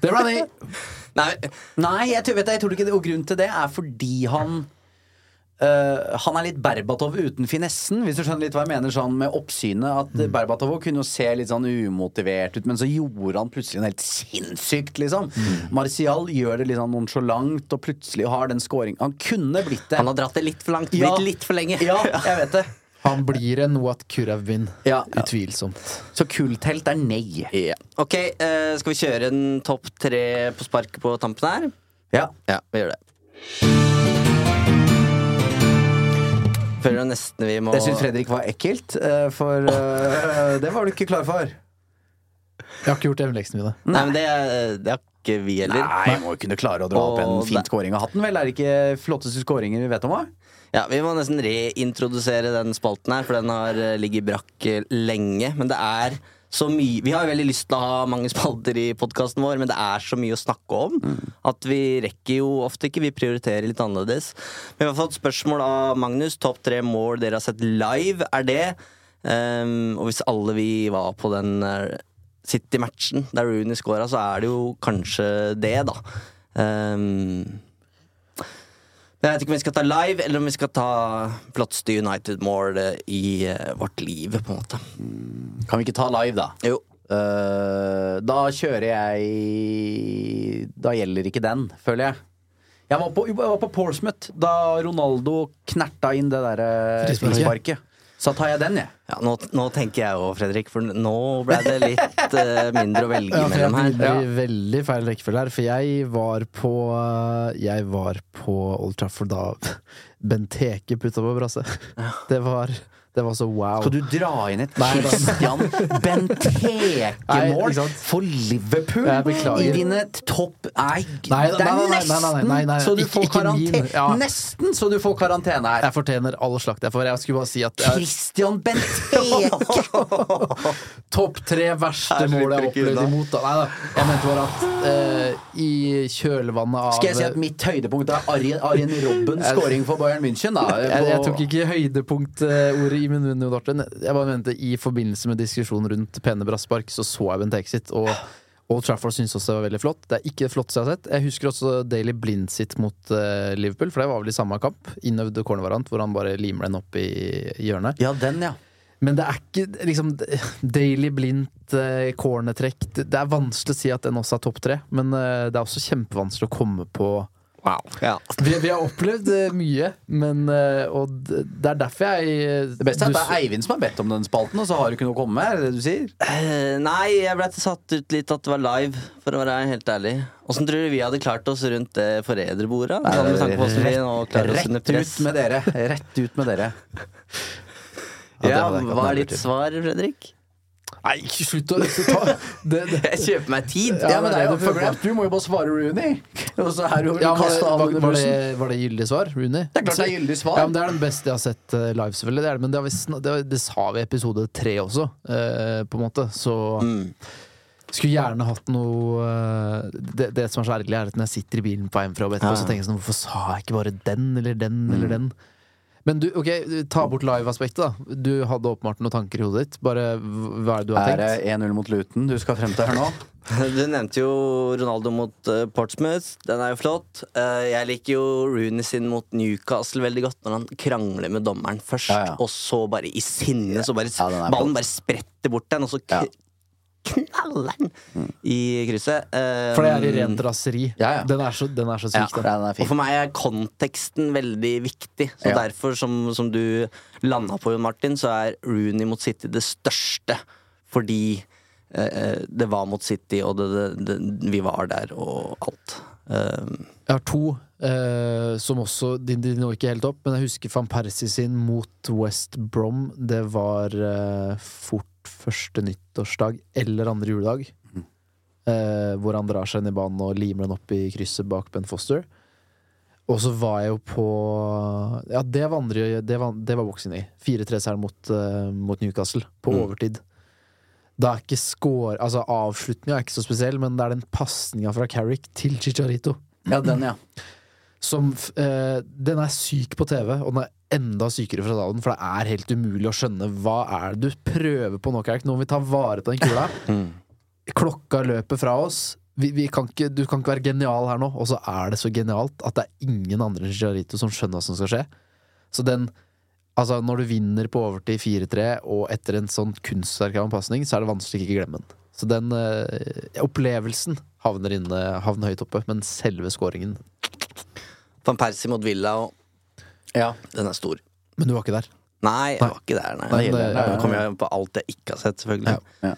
Det ble det Nei. Nei, jeg tror, vet du, jeg tror ikke det. Og grunnen til det er fordi han Uh, han er litt Berbatov uten finessen, hvis du skjønner litt hva jeg mener sånn med oppsynet. At Mm. Berbatov kunne jo se litt sånn umotivert ut, men så gjorde han plutselig noe helt sinnssykt, liksom. Mm. Martial gjør det litt sånn nonsjalant, og plutselig har den scoring Han kunne blitt det. Han har dratt det litt for langt. Blitt Ja. litt for lenge. Ja, jeg vet det. Han blir en What Could Have Been. Ja. Utvilsomt. Så kulthelt er nei. Ja. Ok, eh, skal vi kjøre en topp tre på sparket på tampen her? Ja. Ja, vi gjør det. Føler jeg nesten vi må Det syns Fredrik var ekkelt, øh, for øh, [LAUGHS] det var du ikke klar for. Jeg har ikke gjort hjemmeleksene da Nei, men det, det har ikke vi heller. Nei, må jo kunne klare å dra opp en Og fin det- scoring av hatten, vel? Er det ikke flotteste scoringer vi vet om? hva? Ja, Vi må nesten reintrodusere den spalten her, for den har eh, ligget brakk eh, lenge. Men det er så mye Vi har veldig lyst til å ha mange spalter i podkasten vår, men det er så mye å snakke om at vi rekker jo ofte ikke. Vi prioriterer litt annerledes. Men vi har fått spørsmål av Magnus. Topp tre mål dere har sett live, er det? Um, og hvis alle vi var på den eh, City-matchen der Rooney scora, så er det jo kanskje det, da. Ehm, jeg vet ikke om vi skal ta live, eller om vi skal ta flotteste United-mål i eh, vårt liv, på en måte. Kan vi ikke ta live, da? Jo. Uh, da kjører jeg Da gjelder ikke den, føler jeg. Jeg var på, jeg var på Portsmouth da Ronaldo knerta inn det derre Frisparket. Så tar jeg den, jeg. Ja, nå, nå tenker jeg òg, Fredrik, for nå ble det litt uh, mindre å velge Ja, mellom her. Det blir veldig feil rekkefølge her, for jeg var på Jeg var på Old Trafford da Benteke putta på brasse. Det var Det var så wow. Skal du dra inn et Christian Benteke-mål for Liverpool i dine topp Nei, det er nesten så du får karantene. Nesten så du får karantene her. Jeg fortjener all slakt jeg får. Jeg skulle bare si at jeg, Christian Benteke! [LAUGHS] Topp tre verste mål jeg har opplevd imot. Nei da. Jeg mente bare at eh, i kjølvannet av Skal jeg si at mitt høydepunkt er Arjen, Arjen Robben scoring for Bayern München? Da, jeg, jeg tok ikke høydepunktordet i min munn, Jeg bare mente i forbindelse med diskusjonen rundt pene brasspark, så så jeg Bent Exit. Og Old Trafford syntes også det var veldig flott. Det er ikke det flotteste jeg har sett. Jeg husker også Daily Blind sitt mot uh, Liverpool, for det var vel i samme kamp. Innøvd cornervariant, hvor han bare limer den opp i hjørnet. Ja, den, ja. Men det er ikke liksom Daily blindt uh, cornertrekk det, det er vanskelig å si at den også er topp tre, men uh, det er også kjempevanskelig å komme på Wow. Ja. Vi, vi har opplevd eh, mye, men eh, Og det er derfor jeg eh, Det beste er at det er Eivind som har bedt om den spalten, og så har du ikke noe å komme med? Er det det du sier? Uh, nei, jeg ble satt ut litt at det var live, for å være helt ærlig. Åssen tror du vi hadde klart oss rundt det forræderbordet? Oss Rett ut med dere. Rett ut med dere. Ja, Ja, hva er ditt svar, Fredrik? Nei, ikke slutt å ta [LAUGHS] det, det. Jeg kjøper meg tid. Ja, men det er jo det du må jo bare svare Rooney. [LAUGHS] Og så her Ja, var, det, var, var, det, var det gyldig svar, Rooney? Det er klart det er gyldig svar. Ja, men Det er den beste jeg har sett eh, live, selvfølgelig. Det, er det, men det, har vi, sn- det, det sa vi i episode tre også, eh, på en måte. Så Mm. skulle gjerne hatt noe eh, det, det som er så ergerlig, er at når jeg sitter i bilen på vei hjem fra jobb etterpå, Ja. så tenker jeg sånn Hvorfor sa jeg ikke bare den eller den eller Mm. Men du, ok, ta bort live-aspektet, da. Du hadde åpenbart noen tanker i hodet ditt. Bare hva er det du har Er det 1-0 mot Luton du skal frem til her nå? [LAUGHS] Du nevnte jo Ronaldo mot uh, Portsmouth. Den er jo flott. Uh, jeg liker jo Rooney sin mot Newcastle veldig godt, når han krangler med dommeren først, Ja, ja. og så bare i sinne så bare Ja, ballen flott. bare spretter bort den, og så k knaller den i krysset. Um, For det er i rent raseri. Ja, ja. Den, er så, den er så syk, ja, den er Og for meg er konteksten veldig viktig. Så Ja. derfor, som, som du landa på, Jon Martin, så er Rooney mot City det største. Fordi eh, det var mot City, og det, det, det, vi var der, og alt. Um, Jeg har to Uh, som også de, de når ikke helt opp, men jeg husker van Persie sin mot West Brom. Det var uh, fort første nyttårsdag eller andre juledag. Eh, hvor han drar seg inn i banen og limer den opp i krysset bak Ben Foster. Og så var jeg jo på Ja, det var, andre, det var, det var boksing i. 4-3-seieren mot, uh, mot Newcastle på Mm. overtid. Da er ikke score Altså Avslutninga er ikke så spesiell, men det er den pasninga fra Carrick til Chicharito Ja, den, ja. Som eh, Den er syk på TV, og den er enda sykere fra dalen for det er helt umulig å skjønne hva er det du prøver på nå. Nå må vi ta vare på den kula. [LAUGHS] Klokka løper fra oss. Vi, vi kan ikke, du kan ikke være genial her nå, og så er det så genialt at det er ingen andre enn Jarito som skjønner hva som skal skje. Så den Altså, når du vinner på overtid 4-3, og etter en sånn kunstverk av en pasning, så er det vanskelig å ikke glemme den. Så den eh, opplevelsen havner, inne, havner høyt oppe, men selve scoringen Van Persie mot Villa, og ja. den er stor. Men du var ikke der. Nei, jeg var ikke der, nei. Nei, Nei, det- Nå kommer jeg på alt jeg ikke har sett, selvfølgelig. Ja.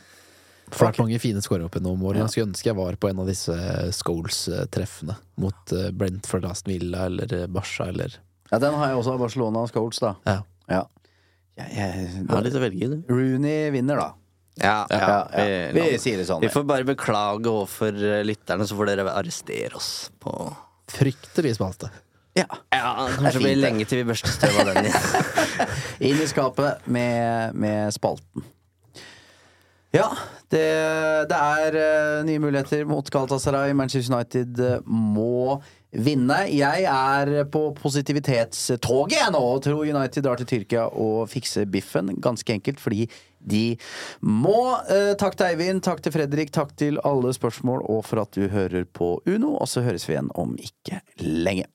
For det har vært mange fine skåringer opp gjennom årene. Jeg skulle ønske jeg var på en av disse Scholes-treffene mot eh, Brentford, Aston Villa eller eh, Barca eller ja, den har jeg også av Barcelona og Scholes, da. Ja. Ja. Jeg, jeg, Har litt å velge i, du. Rooney vinner, da. Ja, Ja, ja. Vi Vi, sier det sånn. vi får bare beklage overfor eh, lytterne, så får dere arrestere oss på Fryktelig spalte. Ja. Ja, Det kanskje det blir lenge til vi børster støv av den igjen. [LAUGHS] Inn i skapet med, med spalten. Ja, det, det er uh, nye muligheter mot Galatasaray. Manchester United uh, må vinne. Jeg er på positivitetstoget jeg nå og tror United drar til Tyrkia og fikser biffen. Ganske enkelt fordi de må. Eh, takk til Eivind, takk til Fredrik, takk til alle spørsmål og for at du hører på Uno. Og så høres vi igjen om ikke lenge.